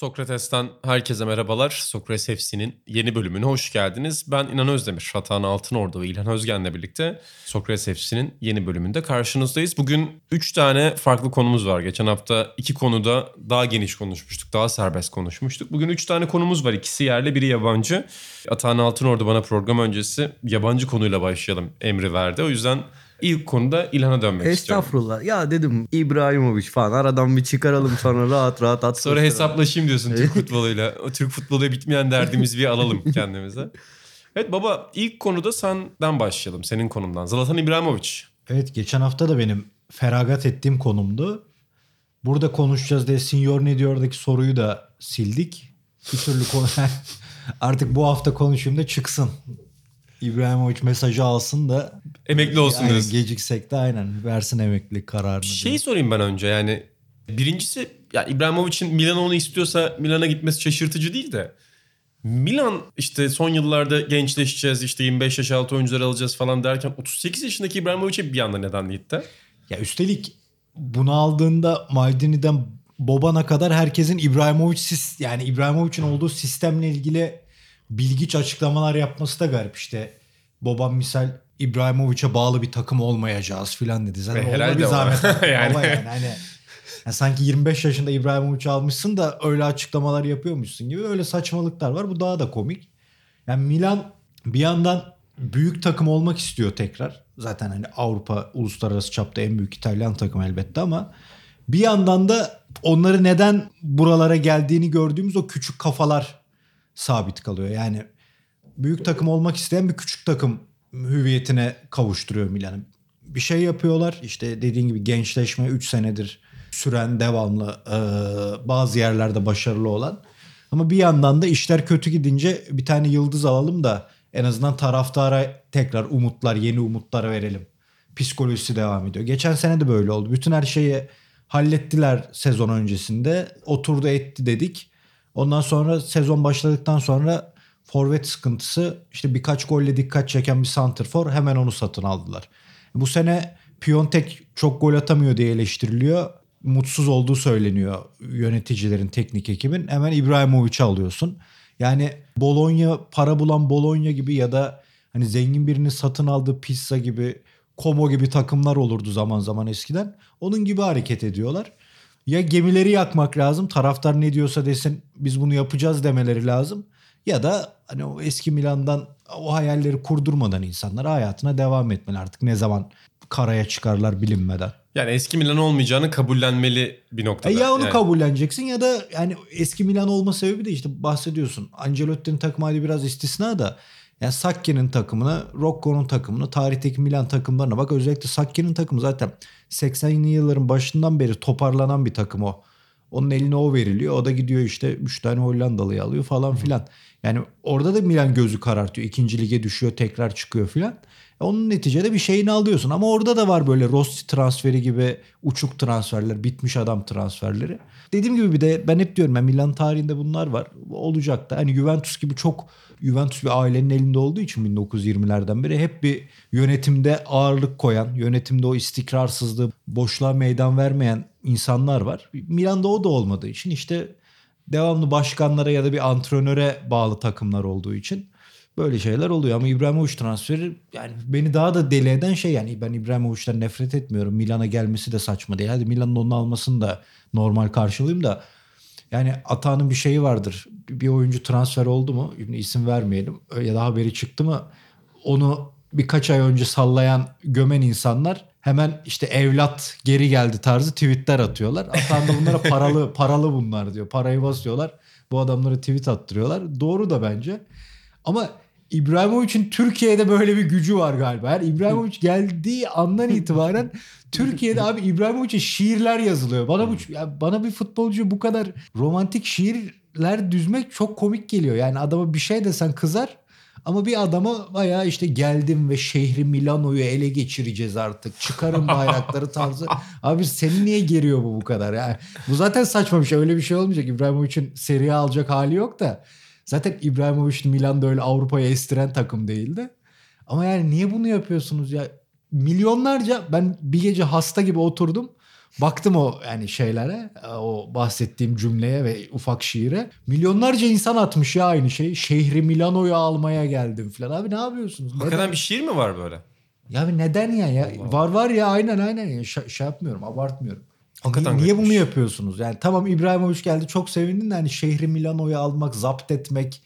Sokrates'ten herkese merhabalar. Sokrates FC'nin yeni bölümüne hoş geldiniz. Ben İnan Özdemir, Hatan Altınordu ve İlhan Özgen'le birlikte Sokrates FC'nin yeni bölümünde karşınızdayız. Bugün 3 tane farklı konumuz var. Geçen hafta iki konuda daha geniş konuşmuştuk, daha serbest konuşmuştuk. Bugün 3 tane konumuz var. İkisi yerli, biri yabancı. Atan Altınordu bana program öncesi yabancı konuyla başlayalım emri verdi. O yüzden İlk konuda İlhan'a dönmek istiyorum. Estağfurullah. Ya dedim İbrahimovic falan aradan bir çıkaralım sonra rahat rahat at. Sonra hesaplaşayım diyorsun Türk futboluyla. O Türk futboluyla bitmeyen derdimizi bir alalım kendimize. Evet baba ilk konuda senden başlayalım. Senin konumdan. Zlatan İbrahimovic. Evet geçen hafta da benim feragat ettiğim konumdu. Burada konuşacağız diye Senior ne diyordaki soruyu da sildik. Bir türlü konu artık bu hafta konuşayım da çıksın. İbrahimovic mesajı alsın da emekli olsun yani Geciksek de aynen versin emeklilik kararını. Şey sorayım ben önce yani birincisi ya İbrahimovic'in Milan onu istiyorsa Milan'a gitmesi şaşırtıcı değil de Milan işte son yıllarda gençleşeceğiz işte 25 yaş altı oyuncular alacağız falan derken 38 yaşındaki İbrahimovic'e bir anda neden gitti? Ya üstelik bunu aldığında Maldini'den Boban'a kadar herkesin İbrahimovic yani İbrahimovic'in olduğu sistemle ilgili bilgiç açıklamalar yapması da garip işte. Boban misal İbrahimovic'e bağlı bir takım olmayacağız filan dedi. Zaten herhalde bir zahmet. yani. Baba yani hani yani sanki 25 yaşında İbrahimovic almışsın da öyle açıklamalar yapıyormuşsun gibi öyle saçmalıklar var. Bu daha da komik. Yani Milan bir yandan büyük takım olmak istiyor tekrar. Zaten hani Avrupa uluslararası çapta en büyük İtalyan takım elbette ama bir yandan da onları neden buralara geldiğini gördüğümüz o küçük kafalar sabit kalıyor. Yani büyük takım olmak isteyen bir küçük takım hüviyetine kavuşturuyor Milan'ı. Bir şey yapıyorlar işte dediğin gibi gençleşme 3 senedir süren devamlı e, bazı yerlerde başarılı olan. Ama bir yandan da işler kötü gidince bir tane yıldız alalım da en azından taraftara tekrar umutlar, yeni umutlar verelim. Psikolojisi devam ediyor. Geçen sene de böyle oldu. Bütün her şeyi hallettiler sezon öncesinde. Oturdu etti dedik. Ondan sonra sezon başladıktan sonra forvet sıkıntısı işte birkaç golle dikkat çeken bir santrfor hemen onu satın aldılar. Bu sene Piontek çok gol atamıyor diye eleştiriliyor. Mutsuz olduğu söyleniyor yöneticilerin, teknik ekibin. Hemen İbrahimovic'i alıyorsun. Yani Bologna, para bulan Bologna gibi ya da hani zengin birinin satın aldığı Pizza gibi, Como gibi takımlar olurdu zaman zaman eskiden. Onun gibi hareket ediyorlar ya gemileri yakmak lazım. Taraftar ne diyorsa desin biz bunu yapacağız demeleri lazım. Ya da hani o eski Milan'dan o hayalleri kurdurmadan insanlar hayatına devam etmeli artık ne zaman karaya çıkarlar bilinmeden. Yani eski Milan olmayacağını kabullenmeli bir noktada. E ya onu yani. kabulleneceksin ya da yani eski Milan olma sebebi de işte bahsediyorsun. Ancelotti'nin takımı hadi biraz istisna da yani Sakki'nin takımına, Rocco'nun takımına, tarihteki Milan takımlarına bak özellikle Sakki'nin takımı zaten 80'li yılların başından beri toparlanan bir takım o. Onun eline o veriliyor. O da gidiyor işte 3 tane Hollandalı'yı alıyor falan filan. Yani orada da Milan gözü karartıyor. İkinci lige düşüyor tekrar çıkıyor filan. E onun neticede bir şeyini alıyorsun. Ama orada da var böyle Rossi transferi gibi uçuk transferler, bitmiş adam transferleri. Dediğim gibi bir de ben hep diyorum ben Milan tarihinde bunlar var. Olacak da. Hani Juventus gibi çok Juventus bir ailenin elinde olduğu için 1920'lerden beri hep bir yönetimde ağırlık koyan, yönetimde o istikrarsızlığı, boşluğa meydan vermeyen insanlar var. Milan'da o da olmadığı için işte devamlı başkanlara ya da bir antrenöre bağlı takımlar olduğu için böyle şeyler oluyor. Ama İbrahimovic transferi yani beni daha da deli eden şey yani ben İbrahimovic'den nefret etmiyorum. Milan'a gelmesi de saçma değil. Hadi Milan'ın onu almasını da normal karşılayayım da yani Ata'nın bir şeyi vardır. Bir oyuncu transfer oldu mu? Şimdi isim vermeyelim. Ya da haberi çıktı mı? Onu birkaç ay önce sallayan gömen insanlar hemen işte evlat geri geldi tarzı tweetler atıyorlar. Atan da bunlara paralı paralı bunlar diyor. Parayı basıyorlar. Bu adamları tweet attırıyorlar. Doğru da bence. Ama İbrahimovic'in Türkiye'de böyle bir gücü var galiba. Yani İbrahimovic geldiği andan itibaren Türkiye'de abi İbrahimovic'e şiirler yazılıyor. Bana bu ya bana bir futbolcu bu kadar romantik şiirler düzmek çok komik geliyor. Yani adama bir şey desen kızar Ama bir adama bayağı işte geldim ve şehri Milano'yu ele geçireceğiz artık. Çıkarın bayrakları tarzı. Abi seni niye geriyor bu bu kadar? Yani bu zaten saçma bir şey. Öyle bir şey olmayacak. İbrahimovic'in seriye alacak hali yok da. Zaten İbrahimovic Milan'da öyle Avrupa'ya estiren takım değildi. Ama yani niye bunu yapıyorsunuz ya? Milyonlarca ben bir gece hasta gibi oturdum. Baktım o yani şeylere, o bahsettiğim cümleye ve ufak şiire. Milyonlarca insan atmış ya aynı şeyi. Şehri Milano'yu almaya geldim falan. Abi ne yapıyorsunuz? Hakikaten Neden? bir şiir mi var böyle? Ya abi neden ya? ya Allah var var ya aynen aynen. Ya, şey, şey yapmıyorum, abartmıyorum. Hakikaten niye, garipmiş. bunu yapıyorsunuz? Yani tamam İbrahimovic geldi çok sevindin de hani şehri Milano'yu almak, zapt etmek,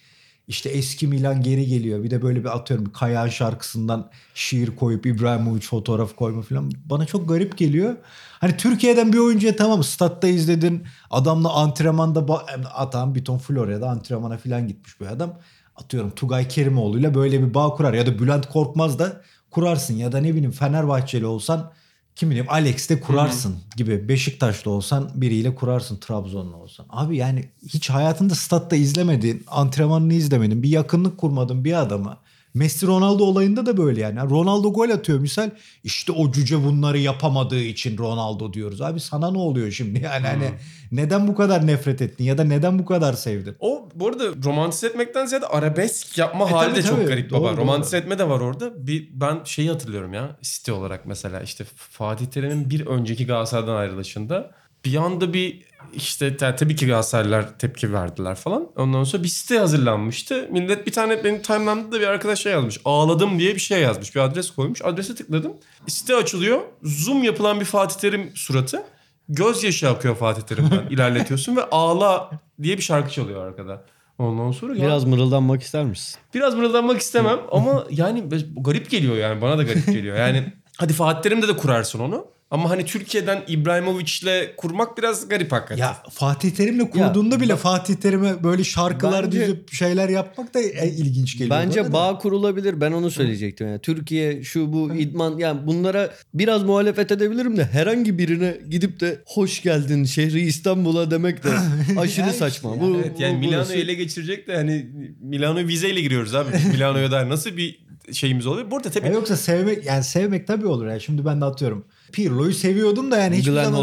işte eski Milan geri geliyor. Bir de böyle bir atıyorum Kayahan şarkısından şiir koyup İbrahimovic fotoğraf koyma falan bana çok garip geliyor. Hani Türkiye'den bir oyuncuya tamam statta izledin. Adamla antrenmanda adam bir ton Florya'da antrenmana falan gitmiş bir adam. Atıyorum Tugay Kerimoğlu'yla böyle bir bağ kurar ya da Bülent Korkmaz da kurarsın ya da ne bileyim Fenerbahçeli olsan kim bileyim Alex de kurarsın gibi. Beşiktaşlı olsan biriyle kurarsın Trabzonlu olsan. Abi yani hiç hayatında statta izlemedin, antrenmanını izlemedin, bir yakınlık kurmadın bir adama. Messi Ronaldo olayında da böyle yani. Ronaldo gol atıyor misal işte o cüce bunları yapamadığı için Ronaldo diyoruz. Abi sana ne oluyor şimdi yani hani neden bu kadar nefret ettin ya da neden bu kadar sevdin? O bu arada romantize etmekten ziyade arabesk yapma E, hali tabii, de çok tabii. garip Doğru, baba. Romantize etme de var orada. Bir ben şeyi hatırlıyorum ya site olarak mesela işte Fatih Terim'in bir önceki Galatasaray'dan ayrılışında bir anda bir işte ta- tabii ki Galatasaraylılar tepki verdiler falan. Ondan sonra bir site hazırlanmıştı. Millet bir tane benim timeline'da da bir arkadaş şey yazmış. Ağladım diye bir şey yazmış. Bir adres koymuş. Adrese tıkladım. Site açılıyor. Zoom yapılan bir Fatih Terim suratı. Gözyaşı akıyor Fatih Terim'den. ilerletiyorsun ve ağla diye bir şarkı çalıyor arkada. Ondan sonra ya- Biraz mırıldanmak ister misin? Biraz mırıldanmak istemem ama yani garip geliyor yani bana da garip geliyor. Yani hadi Fatih Terim'de de kurarsın onu. Ama hani Türkiye'den İbrahimovic'le kurmak biraz garip hakikaten. Ya Fatih Terim'le kurduğunda bile Fatih Terim'e böyle şarkılar Bence- dizip şeyler yapmak da e, ilginç geliyor. Bence bağ kurulabilir. Ben onu söyleyecektim. Yani Türkiye şu bu idman yani bunlara biraz muhalefet edebilirim de herhangi birine gidip de hoş geldin şehri İstanbul'a demek de aşırı Yani saçma. işte, Bu, Evet yani bu- Milano'yu burası- ele geçirecek de hani Milano'yu vizeyle giriyoruz abi. Milano'ya dair nasıl bir şeyimiz oluyor? Burada tabii Ya yoksa sevmek yani sevmek tabii olur ya. Şimdi ben de atıyorum. Pirlo'yu seviyordum da yani hiçbir Glenn zaman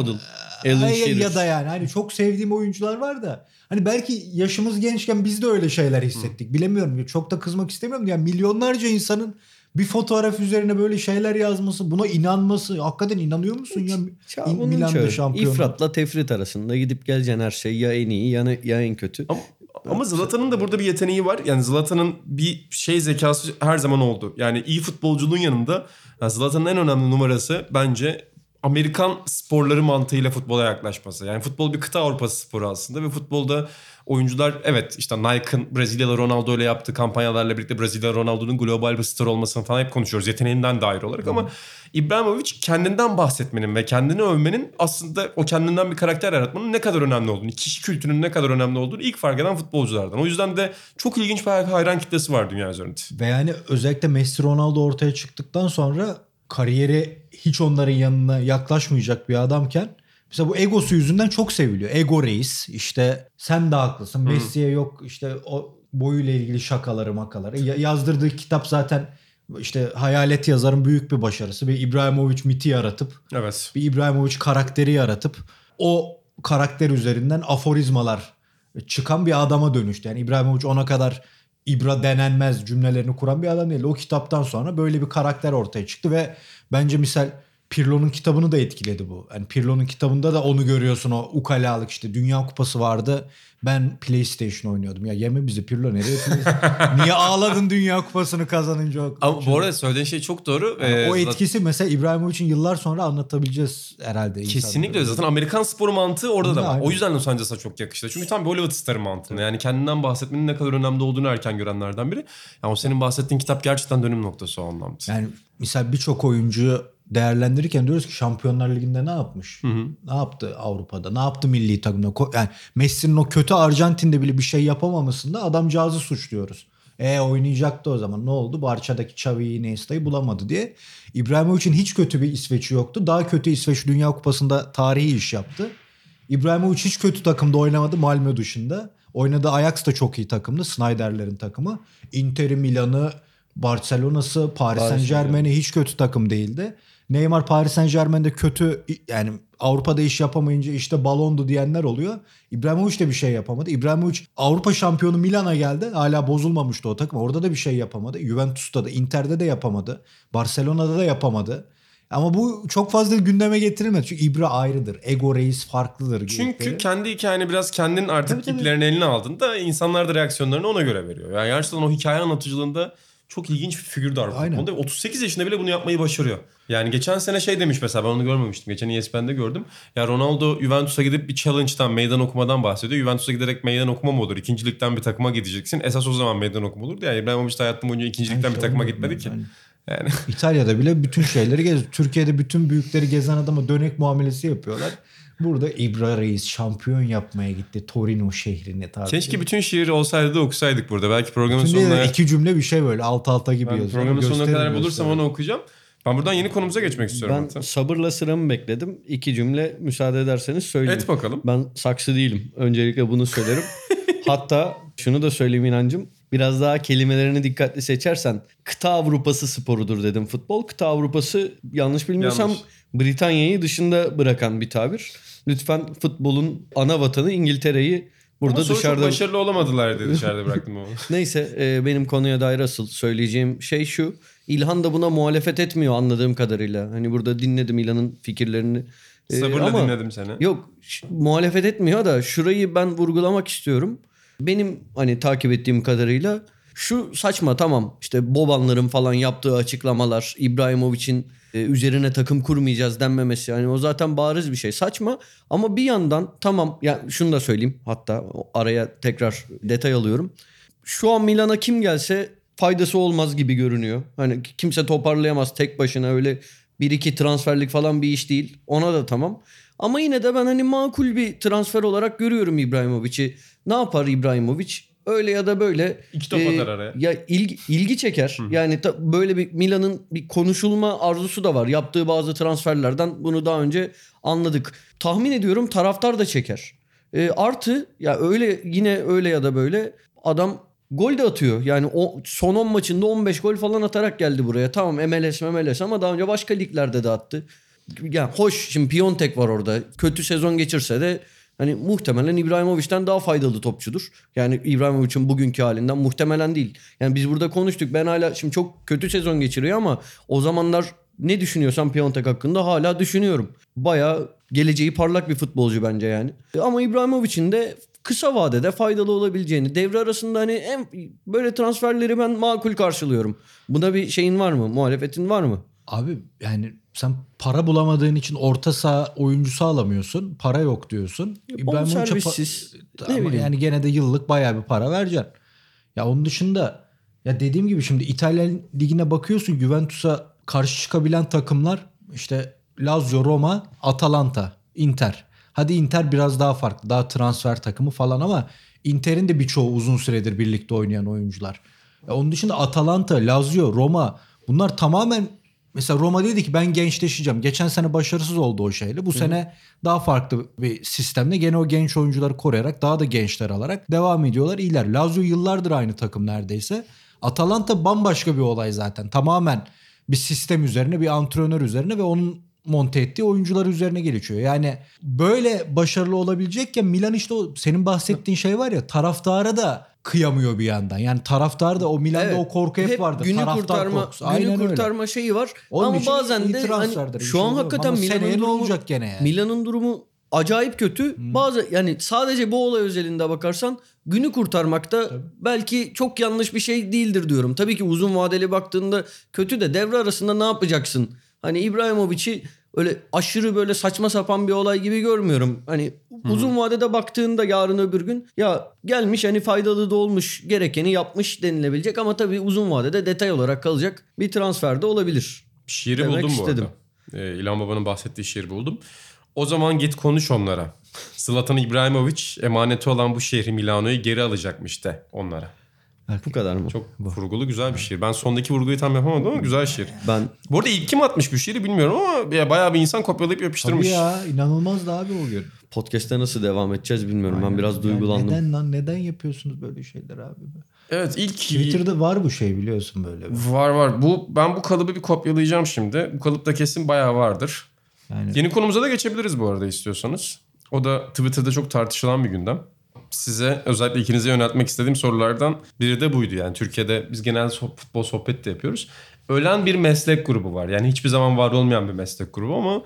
Alan Ay, Shearer. ya da yani hani çok sevdiğim oyuncular var da hani belki yaşımız gençken biz de öyle şeyler hissettik. Bilemiyorum. Çok da kızmak istemiyorum. Yani milyonlarca insanın bir fotoğraf üzerine böyle şeyler yazması, buna inanması. Hakikaten inanıyor musun ya? Ya İn- Milan'da şampiyon. İfratla tefrit arasında gidip geleceksin her şey ya en iyi ya, ya en kötü. Ama, ama Zlatan'ın da burada bir yeteneği var. Yani Zlatan'ın bir şey zekası her zaman oldu. Yani iyi futbolculuğun yanında yani Zlatan'ın en önemli numarası bence Amerikan sporları mantığıyla futbola yaklaşması. Yani futbol bir kıta Avrupası sporu aslında ve futbolda oyuncular evet işte Nike'ın Brezilyalı Ronaldo ile yaptığı kampanyalarla birlikte Brezilya Ronaldo'nun global bir star olmasını falan hep konuşuyoruz. Yeteneğinden dair olarak ama İbrahimovic kendinden bahsetmenin ve kendini övmenin aslında o kendinden bir karakter yaratmanın ne kadar önemli olduğunu, kişi kültürünün ne kadar önemli olduğunu ilk fark eden futbolculardan. O yüzden de çok ilginç bir hayran kitlesi var dünya üzerinde. Ve yani özellikle Messi Ronaldo ortaya çıktıktan sonra kariyeri hiç onların yanına yaklaşmayacak bir adamken mesela bu egosu yüzünden çok seviliyor. Ego reis işte sen de haklısın. Messi'ye yok işte o boyuyla ilgili şakaları makaları. Ya- yazdırdığı kitap zaten işte hayalet yazarın büyük bir başarısı. Bir İbrahimovic miti yaratıp Evet. bir İbrahimovic karakteri yaratıp o karakter üzerinden aforizmalar çıkan bir adama dönüştü. Yani İbrahimovic ona kadar İbra denenmez cümlelerini kuran bir adam değil. O kitaptan sonra böyle bir karakter ortaya çıktı ve bence misal Pirlo'nun kitabını da etkiledi bu. Yani Pirlo'nun kitabında da onu görüyorsun o ukalalık işte Dünya Kupası vardı. Ben PlayStation oynuyordum. Ya yeme bizi Pirlo nereye? Niye ağladın Dünya Kupası'nı kazanınca? o- Ama bu arada söylediğin şey çok doğru. Yani Ee, o zaten- etkisi mesela İbrahimovic'in yıllar sonra anlatabileceğiz herhalde. Kesinlikle insanlara. zaten Amerikan sporu mantığı orada da var. Aynen. O yüzden Los Angeles'a çok yakıştı. Çünkü tam bir Hollywood starı mantığında. Yani kendinden bahsetmenin ne kadar önemli olduğunu erken görenlerden biri. Yani o senin bahsettiğin kitap gerçekten dönüm noktası o anlamda. Yani misal birçok oyuncuyu değerlendirirken diyoruz ki Şampiyonlar Ligi'nde ne yapmış? Ne yaptı Avrupa'da? Ne yaptı milli takımda? Yani Messi'nin o kötü Arjantin'de bile bir şey yapamamasında adamcağızı suçluyoruz. E oynayacaktı o zaman. Ne oldu? Barça'daki Xavi'yi Iniesta'yı bulamadı diye. İbrahimovic'in hiç kötü bir İsveç'i yoktu. Daha kötü İsveç Dünya Kupası'nda tarihi iş yaptı. İbrahimovic hiç kötü takımda oynamadı Malmö dışında. Oynadığı Ajax da çok iyi takımdı. Snyder'lerin takımı. Inter'i, Milan'ı, Barcelona'sı, Paris Saint Germain'i hiç kötü takım değildi. Neymar Paris Saint Germain'de kötü yani Avrupa'da iş yapamayınca işte balondu diyenler oluyor. İbrahimovic de bir şey yapamadı. İbrahimovic Avrupa şampiyonu Milan'a geldi. Hala bozulmamıştı o takım. Orada da bir şey yapamadı. Juventus'ta da Inter'de de yapamadı. Barcelona'da da yapamadı. Ama bu çok fazla gündeme getirilmedi. Çünkü İbra ayrıdır. Ego reis farklıdır. Çünkü gibi. kendi hikayeni biraz kendin artık Tabii, tabii. iplerini eline aldığında insanlar da reaksiyonlarını ona göre veriyor. Yani gerçekten o hikaye anlatıcılığında çok ilginç bir figür var. Aynen. Onda 38 yaşında bile bunu yapmayı başarıyor. Yani geçen sene şey demiş mesela ben onu görmemiştim. Geçen ESPN'de gördüm. Ya Ronaldo Juventus'a gidip bir challenge'dan meydan okumadan bahsediyor. Juventus'a giderek meydan okuma mı olur? İkincilikten bir takıma gideceksin. Esas o zaman meydan okuma olurdu. Yani İbrahimovic de hayatım boyunca ikincilikten Yani bir takıma gitmedi ki. yani Yani İtalya'da bile bütün şeyleri gez. Türkiye'de bütün büyükleri gezen adama dönek muamelesi yapıyorlar. Burada İbra Reis şampiyon yapmaya gitti Torino şehrine tarzı. keşke bütün şiir olsaydı da okusaydık burada. Belki programın Bütün sonuna... iki cümle bir şey böyle alt alta gibi Ben yazıyor. programın sonuna kadar bulursam gösterin. onu okuyacağım. Ben buradan yeni konumuza geçmek istiyorum. Ben hatta. sabırla sıramı bekledim. İki cümle müsaade ederseniz söyleyeyim. Et bakalım. Ben saksı değilim. Öncelikle bunu söylerim. Hatta şunu da söyleyeyim inancım. Biraz daha kelimelerini dikkatli seçersen kıta Avrupası sporudur dedim futbol. Kıta Avrupası yanlış bilmiyorsam Yanlış. Britanya'yı dışında bırakan bir tabir. Lütfen futbolun ana vatanı İngiltere'yi burada Ama dışarıda... çok başarılı olamadılar diye dışarıda bıraktım onu. Neyse e, benim konuya dair asıl söyleyeceğim şey şu. İlhan da buna muhalefet etmiyor anladığım kadarıyla. Hani burada dinledim İlhan'ın fikirlerini. E, Sabırla ama- dinledim seni. Yok muhalefet etmiyor da şurayı ben vurgulamak istiyorum. Benim hani takip ettiğim kadarıyla şu saçma tamam işte Bobanların falan yaptığı açıklamalar İbrahimovic'in e, üzerine takım kurmayacağız denmemesi yani o zaten bariz bir şey saçma ama bir yandan tamam ya şunu da söyleyeyim hatta araya tekrar detay alıyorum. Şu an Milan'a kim gelse faydası olmaz gibi görünüyor. Hani kimse toparlayamaz tek başına öyle bir iki transferlik falan bir iş değil. Ona da tamam. Ama yine de ben hani makul bir transfer olarak görüyorum İbrahimovic'i. Ne yapar İbrahimovic? Öyle ya da böyle İki top e, atar araya. Ya ilgi, ilgi çeker. Yani ta- böyle bir Milan'ın bir konuşulma arzusu da var. Yaptığı bazı transferlerden bunu daha önce anladık. Tahmin ediyorum taraftar da çeker. E, artı ya öyle yine öyle ya da böyle adam gol de atıyor. Yani o son 10 maçında 15 gol falan atarak geldi buraya. Tamam MLS MLS ama daha önce başka liglerde de attı. Yani hoş şimdi Piontek var orada. Kötü sezon geçirse de hani muhtemelen İbrahimovic'den daha faydalı topçudur. Yani İbrahimovic'in bugünkü halinden muhtemelen değil. Yani biz burada konuştuk. Ben hala şimdi çok kötü sezon geçiriyor ama o zamanlar ne düşünyorsam Piontek hakkında hala düşünüyorum. Bayağı geleceği parlak bir futbolcu bence yani. Ama İbrahimovic'in de kısa vadede faydalı olabileceğini, devre arasında hani en böyle transferleri ben makul karşılıyorum. Buna bir şeyin var mı? Muhalefetin var mı? Abi yani sen para bulamadığın için orta saha oyuncusu alamıyorsun. Para yok diyorsun. İbrahimovic'e pa- Bonservissiz, ne Ama bileyim. yani gene de yıllık bayağı bir para vereceksin. Ya onun dışında ya dediğim gibi şimdi İtalyan ligine bakıyorsun Juventus'a karşı çıkabilen takımlar işte Lazio, Roma, Atalanta, Inter. Hadi Inter biraz daha farklı. Daha transfer takımı falan ama Inter'in de birçoğu uzun süredir birlikte oynayan oyuncular. Ya onun dışında Atalanta, Lazio, Roma bunlar tamamen mesela Roma dedi ki ben gençleşeceğim. Geçen sene başarısız oldu o şeyle. Bu sene daha farklı bir sistemle gene o genç oyuncuları koruyarak daha da gençler alarak devam ediyorlar. İyiler. Lazio yıllardır aynı takım neredeyse. Atalanta bambaşka bir olay zaten. Tamamen bir sistem üzerine, bir antrenör üzerine ve onun monte ettiği oyuncular üzerine gelişiyor. Yani böyle başarılı olabilecekken Milan işte o senin bahsettiğin şey var ya taraftara da kıyamıyor bir yandan. Yani taraftar da o Milan'da Evet. o korku hep, vardı. Günü Taraftar kurtarma, korkusu. günü Aynen öyle. kurtarma şeyi var. Onun Ama bazen de hani şu şey an yok. hakikaten Milan'ın durumu, olacak gene yani? Milan'ın durumu acayip kötü. Bazı yani sadece bu olay özelinde bakarsan günü kurtarmakta belki çok yanlış bir şey değildir diyorum. Tabii ki uzun vadeli baktığında kötü de devre arasında ne yapacaksın? Hani İbrahimovic'i öyle aşırı böyle saçma sapan bir olay gibi görmüyorum. Hani uzun vadede baktığında yarın öbür gün ya gelmiş hani faydalı da olmuş gerekeni yapmış denilebilecek ama tabii uzun vadede detay olarak kalacak bir transfer de olabilir. Şiiri Demek buldum bu istedim. arada. Ee, İlhan Baba'nın bahsettiği şiiri buldum. O zaman git konuş onlara. Zlatan İbrahimovic emaneti olan bu şehri Milano'yu geri alacakmış de onlara. Bu kadar mı? Çok vurgulu güzel bir şiir. Ben sondaki vurguyu tam yapamadım ama güzel şiir. Ben Bu arada ilk kim atmış bu şiiri bilmiyorum ama ya bayağı bir insan kopyalayıp yapıştırmış. Tabii ya inanılmazdı abi o gün. podcast'te nasıl devam edeceğiz bilmiyorum. Ben biraz Ya duygulandım. neden lan neden yapıyorsunuz böyle şeyler abi? Evet ilk Twitter'da var bu şey biliyorsun böyle. Var var. Bu ben bu kalıbı bir kopyalayacağım şimdi. Bu kalıpta kesin bayağı vardır. Yani Yeni konumuza da geçebiliriz bu arada istiyorsanız. O da Twitter'da çok tartışılan bir gündem. Size özellikle ikinize yöneltmek istediğim sorulardan biri de buydu. Yani Türkiye'de biz genelde futbol sohbet de yapıyoruz. Ölen bir meslek grubu var. Yani hiçbir zaman var olmayan bir meslek grubu ama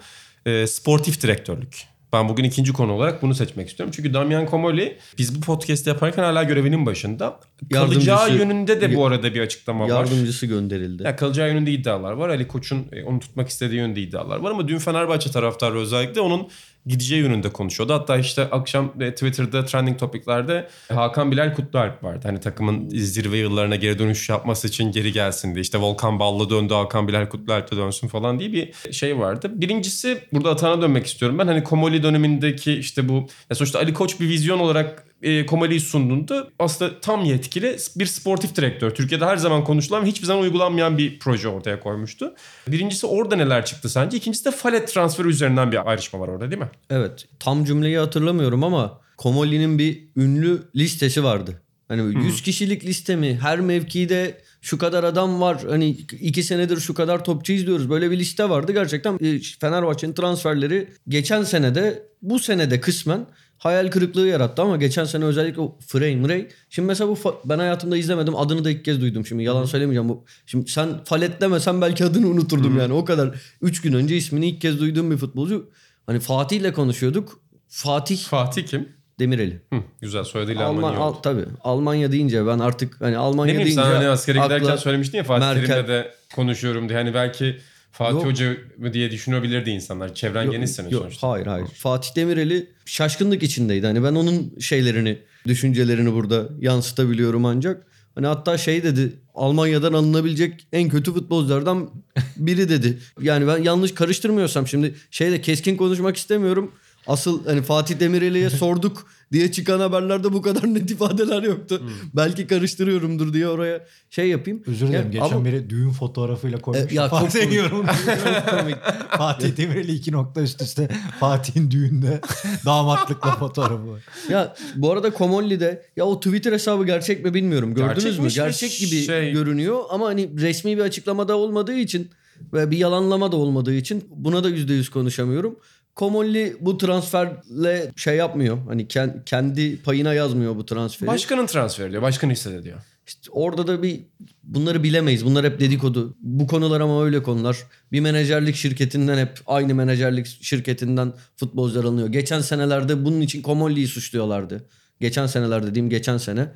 e, sportif direktörlük. Ben bugün ikinci konu olarak bunu seçmek istiyorum. Çünkü Damian Comoli biz bu podcast yaparken hala görevinin başında. Kalacağı Yardımcısı- yönünde de bu arada bir açıklama var. Yardımcısı gönderildi. Ya kalacağı yönünde iddialar var. Ali Koç'un e, onu tutmak istediği yönünde iddialar var. Ama dün Fenerbahçe taraftarı özellikle onun gideceği yönünde konuşuyordu. Hatta işte akşam e, Twitter'da trending topiklerde Hakan Bilal Kutlualp vardı. Hani takımın zirve yıllarına geri dönüş yapması için geri gelsin diye. İşte Volkan Ballı döndü Hakan Bilal Kutlualp de dönsün falan diye bir şey vardı. Birincisi burada Atan'a dönmek istiyorum. Ben hani Komoli dönemindeki işte bu ya sonuçta Ali Koç bir vizyon olarak e, Komali'yi sunduğunda aslında tam yetkili bir sportif direktör. Türkiye'de her zaman konuşulan ve hiçbir zaman uygulanmayan bir proje ortaya koymuştu. Birincisi orada neler çıktı sence? İkincisi de Falet transferi üzerinden bir ayrışma var orada değil mi? Evet. Tam cümleyi hatırlamıyorum ama Komoli'nin bir ünlü listesi vardı. Hani 100 kişilik liste mi? Her mevkide şu kadar adam var. Hani iki senedir şu kadar topçu izliyoruz. Böyle bir liste vardı. Gerçekten e, Fenerbahçe'nin transferleri geçen senede bu senede kısmen hayal kırıklığı yarattı ama geçen sene özellikle o Frey Mrey. Şimdi mesela bu ben hayatımda izlemedim. Adını da ilk kez duydum. Şimdi yalan söylemeyeceğim. Bu Şimdi sen Falet demesen belki adını unuturdum yani. O kadar 3 gün önce ismini ilk kez duyduğum bir futbolcu. Hani Fatih ile konuşuyorduk. Fatih Fatih kim? Demireli. Hı, güzel soyadıyla Alman, Almanya al, tabii. Almanya deyince ben artık hani Almanya Ne bileyim deyince sen hani askere giderken söylemiştin ya Fatih Merkel- Terim'le de konuşuyorum diye. Hani belki Fatih Yok. Hoca mı diye düşünebilirdi insanlar. Çevren Yok, geniş senin yok, sonuçta. Hayır hayır. Fatih Demireli şaşkınlık içindeydi. Hani ben onun şeylerini, düşüncelerini burada yansıtabiliyorum ancak. Hani hatta şey dedi Almanya'dan alınabilecek en kötü futbolculardan biri dedi. Yani ben yanlış karıştırmıyorsam şimdi şeyde keskin konuşmak istemiyorum. Asıl hani Fatih Demireli'ye sorduk diye çıkan haberlerde bu kadar net ifadeler yoktu. Belki karıştırıyorumdur diye oraya şey yapayım. Özür dilerim. Ya, Geçen ama- biri düğün fotoğrafıyla koymuş. E, ya çok Fatih yorum. Çok komik. Fatih Demireli iki nokta üst üste Fatih'in düğünde damatlıkla fotoğrafı. Ya bu arada Komolli'de ya o Twitter hesabı gerçek mi bilmiyorum. Gördünüz mü? Gerçekmiş ve Gerçek gibi şey- görünüyor ama hani resmi bir açıklamada olmadığı için ve bir yalanlama da olmadığı için buna da %100 konuşamıyorum. Komolli bu transferle şey yapmıyor. Hani ken- kendi payına yazmıyor bu transferi. Başkanın transferi diyor. Başkan hissediyor. İşte orada da bir bunları bilemeyiz. Bunlar hep dedikodu. Bu konular ama öyle konular. Bir menajerlik şirketinden hep aynı menajerlik şirketinden futbolcular alınıyor. Geçen senelerde bunun için Komolli'yi suçluyorlardı. Geçen seneler dediğim geçen sene.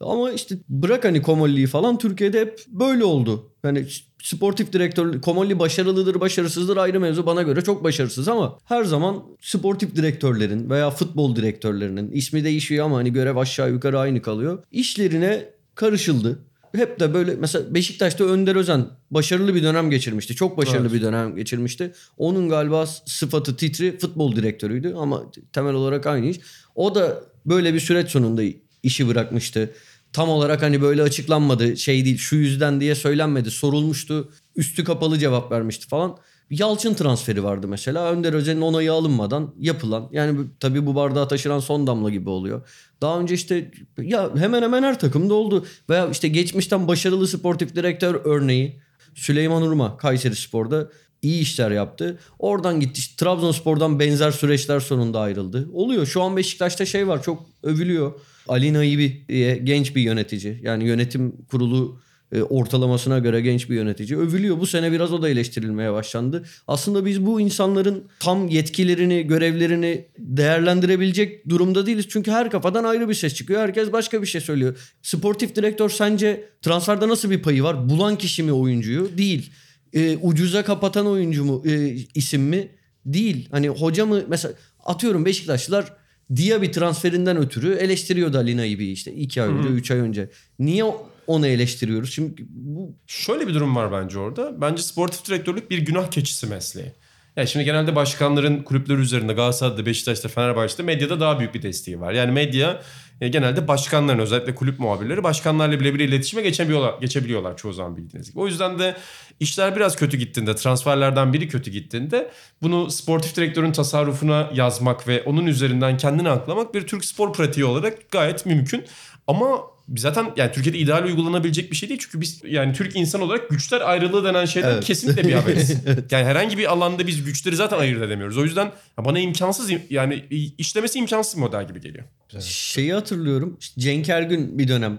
Ama işte bırak hani Komolli'yi falan Türkiye'de hep böyle oldu. Yani sportif direktör Komolli başarılıdır başarısızdır ayrı mevzu bana göre çok başarısız ama her zaman sportif direktörlerin veya futbol direktörlerinin ismi değişiyor ama hani görev aşağı yukarı aynı kalıyor. İşlerine karışıldı. Hep de böyle mesela Beşiktaş'ta Önder Özen başarılı bir dönem geçirmişti. Çok başarılı Evet. bir dönem geçirmişti. Onun galiba sıfatı titri futbol direktörüydü ama temel olarak aynı iş. O da böyle bir süreç sonunda işi bırakmıştı. Tam olarak hani böyle açıklanmadı şey değil şu yüzden diye söylenmedi sorulmuştu üstü kapalı cevap vermişti falan. Yalçın transferi vardı mesela Önder Özen'in onayı alınmadan yapılan yani tabii bu bardağı taşıran son damla gibi oluyor. Daha önce işte ya hemen hemen her takımda oldu veya işte geçmişten başarılı sportif direktör örneği Süleyman Urma Kayseri Spor'da iyi işler yaptı. Oradan gitti. İşte Trabzonspor'dan benzer süreçler sonunda ayrıldı. Oluyor. Şu an Beşiktaş'ta şey var çok övülüyor. Ali Naibi diye genç bir yönetici. Yani yönetim kurulu e, ortalamasına göre genç bir yönetici. Övülüyor. Bu sene biraz o da eleştirilmeye başlandı. Aslında biz bu insanların tam yetkilerini, görevlerini değerlendirebilecek durumda değiliz. Çünkü her kafadan ayrı bir ses çıkıyor. Herkes başka bir şey söylüyor. Sportif direktör sence transferde nasıl bir payı var? Bulan kişi mi oyuncuyu? Değil. E, ucuza kapatan oyuncu mu e, isim mi? Değil. Hani hoca mı mesela atıyorum Beşiktaşlılar Diaby transferinden ötürü eleştiriyordu Ali Naibi'yi işte 2 ay önce 3 ay önce. Niye onu eleştiriyoruz? Şimdi bu Şöyle bir durum var bence orada. Bence sportif direktörlük bir günah keçisi mesleği. Yani şimdi genelde başkanların kulüpler üzerinde Galatasaray'da, Beşiktaş'ta, Fenerbahçe'de medyada daha büyük bir desteği var. Yani medya e, genelde başkanların özellikle kulüp muhabirleri başkanlarla bile iletişime geçebiliyorlar, geçebiliyorlar çoğu zaman bildiğiniz gibi. O yüzden de işler biraz kötü gittiğinde, transferlerden biri kötü gittiğinde bunu sportif direktörün tasarrufuna yazmak ve onun üzerinden kendini aklamak bir Türk spor pratiği olarak gayet mümkün. Ama zaten yani Türkiye'de ideal uygulanabilecek bir şey değil. Çünkü biz yani Türk insan olarak güçler ayrılığı denen şeyden Evet. kesinlikle bir haberiz. Yani herhangi bir alanda biz güçleri zaten ayırt edemiyoruz. O yüzden bana imkansız yani işlemesi imkansız model gibi geliyor. Şeyi hatırlıyorum. Cenk Ergün bir dönem.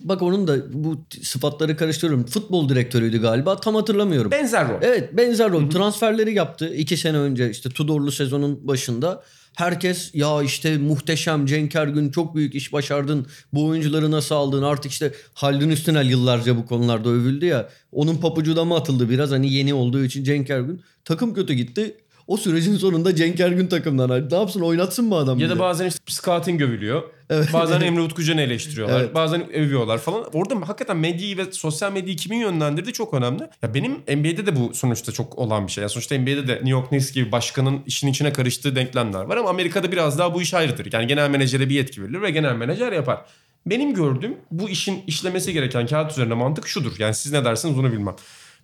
Bak onun da bu sıfatları karıştırıyorum. Futbol direktörüydü galiba. Tam hatırlamıyorum. Benzer rol. Evet benzer rol. Transferleri yaptı. iki sene önce işte Tudorlu sezonun başında. Herkes ya işte muhteşem Cenk Ergün çok büyük iş başardın. Bu oyuncuları nasıl aldın? Artık işte Haldun Üstünel yıllarca bu konularda övüldü ya. Onun papucu da mı atıldı biraz hani yeni olduğu için Cenk Ergün. Takım kötü gitti. O sürecin sonunda Cenk Ergün takımdan ayrıldı. Ne yapsın oynatsın mı adam? Ya da bazen işte scouting övülüyor. Bazen Emre Utkucan'ı eleştiriyorlar. Evet. Bazen övüyorlar falan. Orada hakikaten medyayı ve sosyal medyayı kimin yönlendirdiği çok önemli. Ya benim NBA'de de bu sonuçta çok olan bir şey. Ya sonuçta NBA'de de New York Knicks gibi başkanın işin içine karıştığı denklemler var ama Amerika'da biraz daha bu iş ayrıdır. Yani genel menajere bir yetki verilir ve genel menajer yapar. Benim gördüğüm bu işin işlemesi gereken kağıt üzerinde mantık şudur. Yani siz ne dersiniz onu bilmem.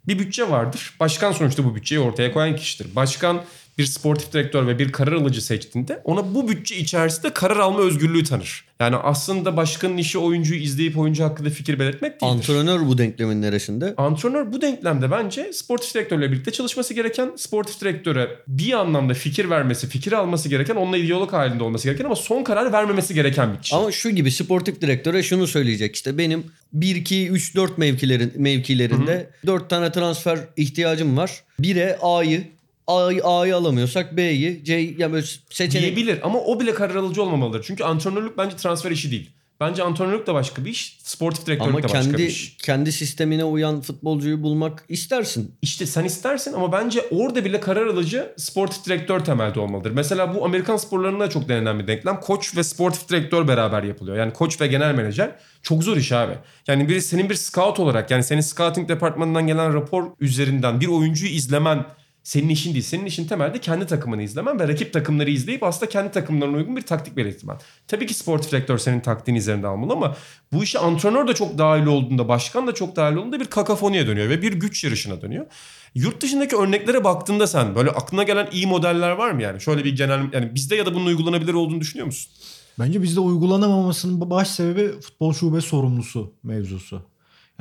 Bir bütçe vardır. Başkan sonuçta bu bütçeyi ortaya koyan kişidir. Başkan bir sportif direktör ve bir karar alıcı seçtiğinde ona bu bütçe içerisinde karar alma özgürlüğü tanır. Yani aslında başkanın işi oyuncuyu izleyip oyuncu hakkında fikir belirtmek değildir. Antrenör bu denklemin neresinde? Antrenör bu denklemde bence sportif direktörle birlikte çalışması gereken, sportif direktöre bir anlamda fikir vermesi, fikir alması gereken, onunla diyalog halinde olması gereken ama son karar vermemesi gereken bir kişi. Ama şu gibi sportif direktöre şunu söyleyecek işte benim 1 2 3 4 mevkilerin mevkilerinde 4 tane transfer ihtiyacım var. Bire A'yı A'yı, A'yı alamıyorsak B'yi, C yani böyle seçenek Diyebilir ama o bile karar alıcı olmamalıdır. Çünkü antrenörlük bence transfer işi değil. Bence antrenörlük de başka bir iş, sportif direktörlük ama de başka bir kendi iş. kendi sistemine uyan futbolcuyu bulmak istersin. İşte sen istersin ama bence orada bile karar alıcı sportif direktör temelde olmalıdır. Mesela bu Amerikan sporlarında çok denenen bir denklem. Koç ve sportif direktör beraber yapılıyor. Yani koç ve genel menajer çok zor iş abi. Yani biri senin bir scout olarak yani senin scouting departmanından gelen rapor üzerinden bir oyuncuyu izlemen senin işin değil. Senin işin temelde kendi takımını izlemen ve rakip takımları izleyip aslında kendi takımlarına uygun bir taktik belirtmen. Tabii ki sportif direktör senin taktiğin üzerinde almalı ama bu işe antrenör de çok dahil olduğunda, başkan da çok dahil olduğunda bir kakafoniye dönüyor ve bir güç yarışına dönüyor. Yurt dışındaki örneklere baktığında sen böyle aklına gelen iyi modeller var mı yani? Şöyle bir genel yani bizde ya da bunun uygulanabilir olduğunu düşünüyor musun? Bence bizde uygulanamamasının baş sebebi futbol şube sorumlusu mevzusu.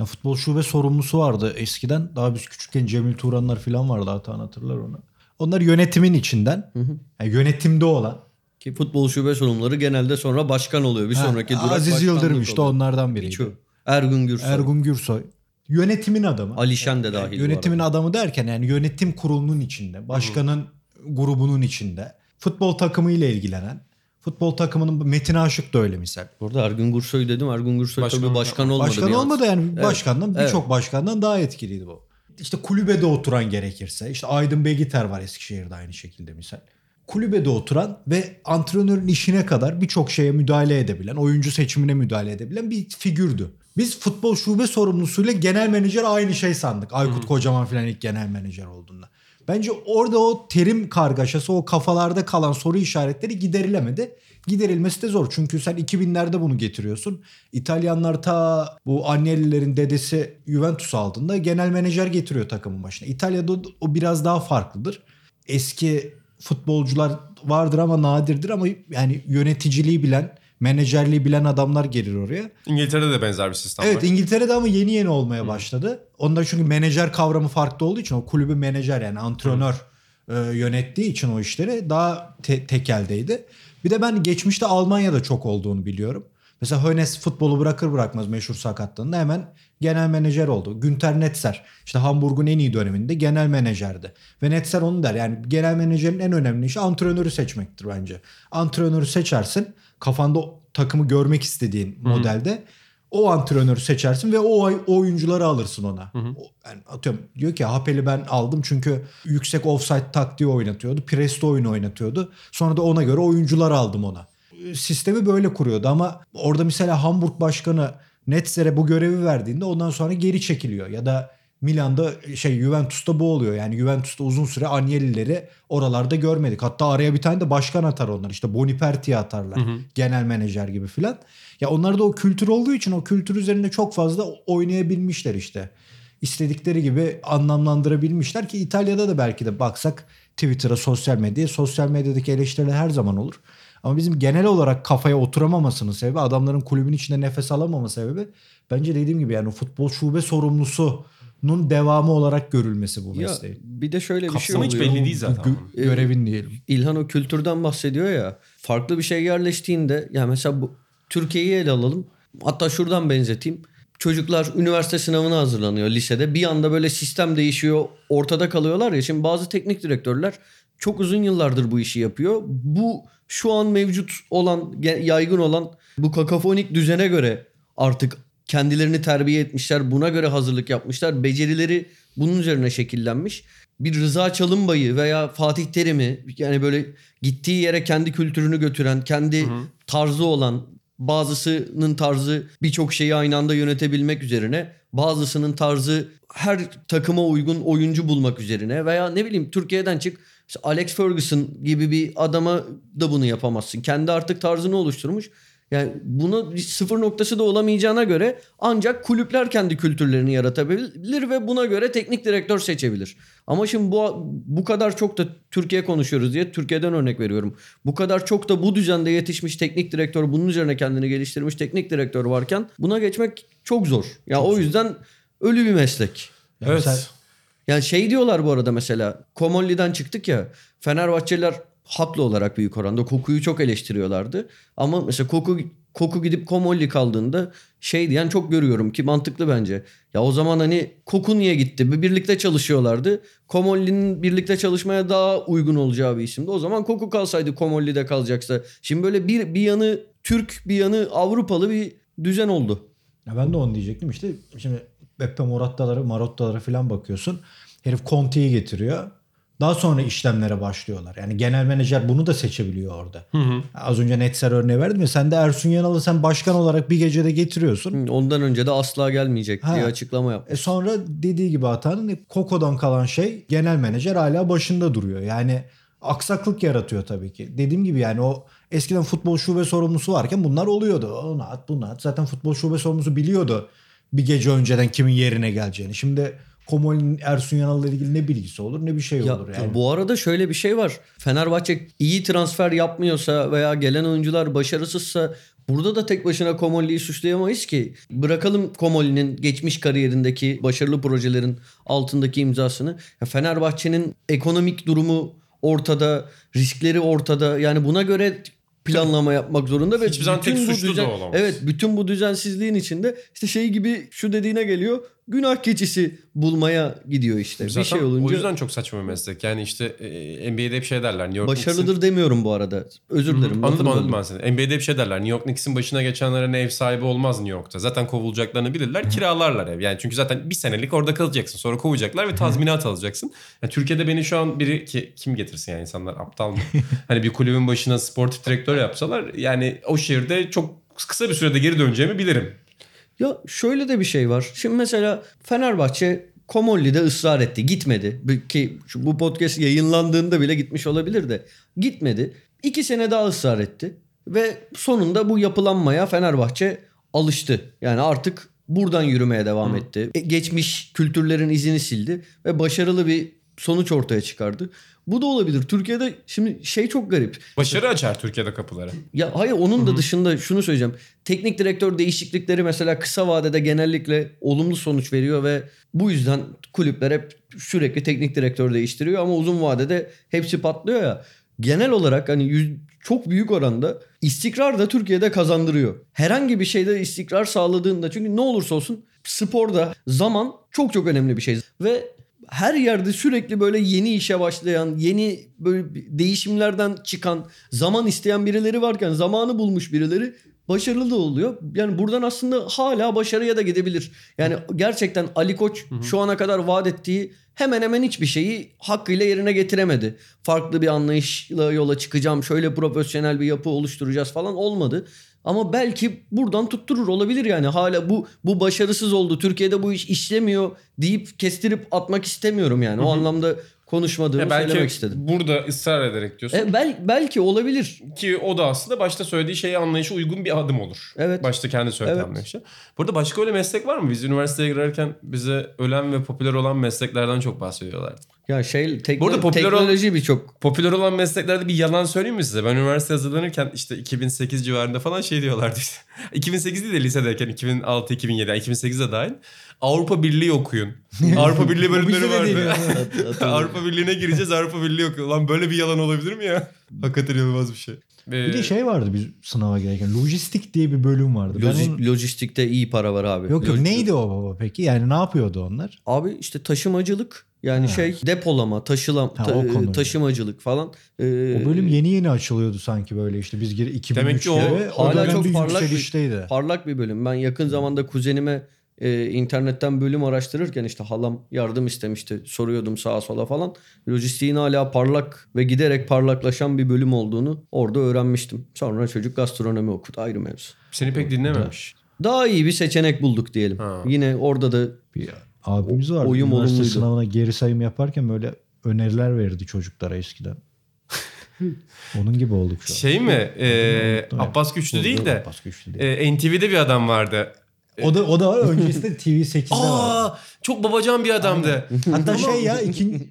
Yani futbol şube sorumlusu vardı eskiden. Daha biz küçükken Cemil Turanlar falan vardı Hatan hatırlar onu. Onlar yönetimin içinden. Yani yönetimde olan. Ki futbol şube sorumluları genelde sonra başkan oluyor. Bir Ha, sonraki durak Aziz Yıldırım işte oluyor. onlardan biriydi. Birçoğu. Ergun Gürsoy. Ergun Gürsoy. Yönetimin adamı. Alişen de dahil. bu Yönetimin adamı derken yani yönetim kurulunun içinde, başkanın grubunun içinde, futbol takımı ile ilgilenen, futbol takımının Metin Aşık da öyle misal. Burada Ergun Gürsoy dedim. Ergun Gürsoy Başkan- tabii başkan olmadı. Başkan olmadı yani Evet. başkandan Evet. birçok başkandan daha etkiliydi bu. İşte kulübede oturan gerekirse işte Aydın Begiter var Eskişehir'de aynı şekilde misal. Kulübede oturan ve antrenörün işine kadar birçok şeye müdahale edebilen, oyuncu seçimine müdahale edebilen bir figürdü. Biz futbol şube sorumlusuyla genel menajer aynı şey sandık. Aykut Kocaman falan ilk genel menajer olduğunda. Bence orada o terim kargaşası, o kafalarda kalan soru işaretleri giderilemedi. Giderilmesi de zor. Çünkü sen 2000'lerde bunu getiriyorsun. İtalyanlar ta bu Agnelli'lerin dedesi Juventus aldığında genel menajer getiriyor takımın başına. İtalya'da o- biraz daha farklıdır. Eski futbolcular vardır ama nadirdir ama yani yöneticiliği bilen, menajerliği bilen adamlar gelir oraya. İngiltere'de de benzer bir sistem Evet var. İngiltere'de ama yeni yeni olmaya başladı. Onda çünkü menajer kavramı farklı olduğu için o kulübü menajer yani antrenör e, yönettiği için o işleri daha te- tekeldeydi. Bir de ben geçmişte Almanya'da çok olduğunu biliyorum. Mesela Hönes futbolu bırakır bırakmaz meşhur sakatlığında hemen genel menajer oldu. Günter Netzer işte Hamburg'un en iyi döneminde genel menajerdi. Ve Netzer onu der yani genel menajerin en önemli işi antrenörü seçmektir bence. Antrenörü seçersin kafanda takımı görmek istediğin modelde o antrenörü seçersin ve o, ay- o oyuncuları alırsın ona. O- Yani atıyorum diyor ki Hapel'i ben aldım çünkü yüksek offside taktiği oynatıyordu. Presto oyunu oynatıyordu. Sonra da ona göre oyuncular aldım ona. Sistemi böyle kuruyordu ama orada mesela Hamburg başkanı Netzer'e bu görevi verdiğinde ondan sonra geri çekiliyor. Ya da Milan'da şey Juventus'ta bu oluyor. Yani Juventus'ta uzun süre Agnelli'leri oralarda görmedik. Hatta araya bir tane de başkan atar onlar. İşte Boniperti'yi atarlar. Genel menajer gibi filan. Ya onlarda o kültür olduğu için o kültür üzerinde çok fazla oynayabilmişler işte. İstedikleri gibi anlamlandırabilmişler ki İtalya'da da belki de baksak Twitter'a, sosyal medyaya, sosyal medyadaki eleştiriler her zaman olur. Ama bizim genel olarak kafaya oturamamasının sebebi, adamların kulübün içinde nefes alamama sebebi bence dediğim gibi yani futbol şube sorumlusunun devamı olarak görülmesi bu Ya, mesleğin. bir de şöyle bir şey Kapsamı hiç oluyor. belli değil zaten. Gö- görevin diyelim. İlhan o kültürden bahsediyor ya. Farklı bir şey yerleştiğinde ya mesela bu Türkiye'yi ele alalım. Hatta şuradan benzeteyim. Çocuklar üniversite sınavına hazırlanıyor lisede. Bir anda böyle sistem değişiyor. Ortada kalıyorlar ya. Şimdi bazı teknik direktörler çok uzun yıllardır bu işi yapıyor. Bu şu an mevcut olan, yaygın olan bu kakafonik düzene göre artık kendilerini terbiye etmişler. Buna göre hazırlık yapmışlar. Becerileri bunun üzerine şekillenmiş. Bir Rıza Çalınbay'ı veya Fatih Terim'i yani böyle gittiği yere kendi kültürünü götüren, kendi tarzı olan bazısının tarzı birçok şeyi aynı anda yönetebilmek üzerine, bazısının tarzı her takıma uygun oyuncu bulmak üzerine veya ne bileyim Türkiye'den çık işte Alex Ferguson gibi bir adama da bunu yapamazsın. Kendi artık tarzını oluşturmuş. Yani buna bir sıfır noktası da olamayacağına göre ancak kulüpler kendi kültürlerini yaratabilir ve buna göre teknik direktör seçebilir. Ama şimdi bu bu kadar çok da Türkiye konuşuyoruz diye Türkiye'den örnek veriyorum. Bu kadar çok da bu düzende yetişmiş teknik direktör, bunun üzerine kendini geliştirmiş teknik direktör varken buna geçmek çok zor. Ya o yüzden ölü bir meslek. Evet. Yani şey diyorlar bu arada mesela Komolli'den çıktık ya Fenerbahçeliler haklı olarak büyük oranda Koku'yu çok eleştiriyorlardı. Ama mesela Koku Koku gidip Komolli kaldığında şey diyen çok görüyorum ki mantıklı bence. Ya o zaman hani Koku niye gitti? Bir birlikte çalışıyorlardı. Komolli'nin birlikte çalışmaya daha uygun olacağı bir isimdi. O zaman Koku kalsaydı Komolli de kalacaksa. Şimdi böyle bir, bir yanı Türk bir yanı Avrupalı bir düzen oldu. Ya ben de onu diyecektim işte. Şimdi Beppe Moratta'ları, Marotta'ları falan bakıyorsun. Herif Conte'yi getiriyor. Daha sonra işlemlere başlıyorlar. Yani genel menajer bunu da seçebiliyor orada. Az önce Netzer örneği verdim ya sen de Ersun Yanal'ı sen başkan olarak bir gecede getiriyorsun. Ondan önce de asla gelmeyecek Ha. diye açıklama yaptı. E sonra dediği gibi hatanın Koko'dan kalan şey genel menajer hala başında duruyor. Yani aksaklık yaratıyor tabii ki. Dediğim gibi yani o eskiden futbol şube sorumlusu varken bunlar oluyordu. Onu at bunu at. Zaten futbol şube sorumlusu biliyordu bir gece önceden kimin yerine geleceğini. Şimdi Komol'in Ersun Yanal'la ilgili ne bilgisi olur ne bir şey Ya, olur yani. Bu arada şöyle bir şey var. Fenerbahçe iyi transfer yapmıyorsa veya gelen oyuncular başarısızsa burada da tek başına Komolli'yi suçlayamayız ki. Bırakalım Komolli'nin geçmiş kariyerindeki başarılı projelerin altındaki imzasını. Ya Fenerbahçe'nin ekonomik durumu ortada, riskleri ortada. Yani buna göre planlama yapmak zorunda ve Hiçbir zaman tek bütün bu suçlu da düzen- olamaz. Evet, bütün bu düzensizliğin içinde işte şey gibi şu dediğine geliyor. Günah keçisi bulmaya gidiyor işte. Zaten bir şey olunca O yüzden çok saçma bir meslek. Yani işte e, NBA'de hep şey derler. New York Başarılıdır demiyorum bu arada. Özür dilerim. Knicks'in- Anladım anladım ben seni. NBA'de hep şey derler. New York Knicks'in başına geçenlere ev sahibi olmaz New York'ta. Zaten kovulacaklarını bilirler. Kiralarlar ev. Yani çünkü zaten bir senelik orada kalacaksın. Sonra kovacaklar ve tazminat alacaksın. Yani Türkiye'de beni şu an biri ki kim getirsin yani insanlar aptal mı? hani bir kulübün başına sportif direktör yapsalar yani o şehirde çok kısa bir sürede geri döneceğimi bilirim. Ya şöyle de bir şey var. Şimdi mesela Fenerbahçe Komolli'de ısrar etti. Gitmedi. Ki bu podcast yayınlandığında bile gitmiş olabilir de. Gitmedi. İki sene daha ısrar etti. Ve sonunda bu yapılanmaya Fenerbahçe alıştı. Yani artık buradan yürümeye devam etti. E, geçmiş kültürlerin izini sildi. Ve başarılı bir sonuç ortaya çıkardı. Bu da olabilir. Türkiye'de şimdi şey çok garip. Başarı açar Türkiye'de kapıları. Ya hayır onun da dışında şunu söyleyeceğim. Teknik direktör değişiklikleri mesela kısa vadede genellikle olumlu sonuç veriyor ve bu yüzden kulüpler hep sürekli teknik direktör değiştiriyor ama uzun vadede hepsi patlıyor ya. Genel olarak hani yüz- çok büyük oranda istikrar da Türkiye'de kazandırıyor. Herhangi bir şeyde istikrar sağladığında çünkü ne olursa olsun sporda zaman çok çok önemli bir şey ve her yerde sürekli böyle yeni işe başlayan, yeni böyle değişimlerden çıkan, zaman isteyen birileri varken zamanı bulmuş birileri başarılı da oluyor. Yani buradan aslında hala başarıya da gidebilir. Yani gerçekten Ali Koç şu ana kadar vaat ettiği hemen hemen hiçbir şeyi hakkıyla yerine getiremedi. Farklı bir anlayışla yola çıkacağım, şöyle profesyonel bir yapı oluşturacağız falan olmadı. Ama belki buradan tutturur olabilir yani. Hala bu bu başarısız oldu. Türkiye'de bu iş işlemiyor deyip kestirip atmak istemiyorum yani. O anlamda konuşmadığımı Ya belki söylemek istedim. burada ısrar ederek diyorsun. E, bel, belki olabilir. Ki o da aslında başta söylediği şeye anlayışa uygun bir adım olur. Evet. Başta kendi söylediği Evet. anlayışa. Burada başka öyle meslek var mı? Biz üniversiteye girerken bize ölen ve popüler olan mesleklerden çok bahsediyorlardı. Ya şey tekno- Bu arada popüler ol- teknoloji birçok Popüler olan mesleklerde bir yalan söyleyeyim mi size? Ben üniversite hazırlanırken işte 2008 civarında falan şey diyorlardı işte. 2008 değil de lisedeyken 2006, 2007, yani 2008'e dahil. Avrupa Birliği okuyun. Avrupa Birliği bölümleri Bize de vardı. Avrupa Birliği'ne gireceğiz Avrupa Birliği okuyor. Lan böyle bir yalan olabilir mi ya? Hakikaten inanılmaz bir şey. Bir de şey vardı biz sınava gelirken. Lojistik diye bir bölüm vardı. Ben Loji- onu- lojistikte iyi para var abi. Yok yok Loj- neydi o baba peki? Yani ne yapıyordu onlar? Abi işte taşımacılık yani Ha. şey depolama, taşılam, Ha, ta- o konu. taşımacılık falan. Ee, O bölüm yeni yeni açılıyordu sanki böyle işte biz gir 2003'te. Demek ki o hala çok parlak bir- parlak bir bölüm. Ben yakın zamanda kuzenime e, internetten bölüm araştırırken işte halam yardım istemişti. Soruyordum sağa sola falan. Lojistiğin hala parlak ve giderek parlaklaşan bir bölüm olduğunu orada öğrenmiştim. Sonra çocuk gastronomi okudu ayrı mevzu. Seni pek dinlememiş. Daha iyi bir seçenek bulduk diyelim. Ha. Yine orada da Bir abimiz vardı. Oyun Üniversite olumluydu. sınavına geri sayım yaparken böyle öneriler verirdi çocuklara eskiden. Onun gibi olduk şu an. Şey mi? Ee. Abbas Güçlü değil de Abbas Güçlü değil. e, NTV'de bir adam vardı. O da o da öncesinde TV8'de var. Çok babacan bir adamdı. Hatta şey ya ikinci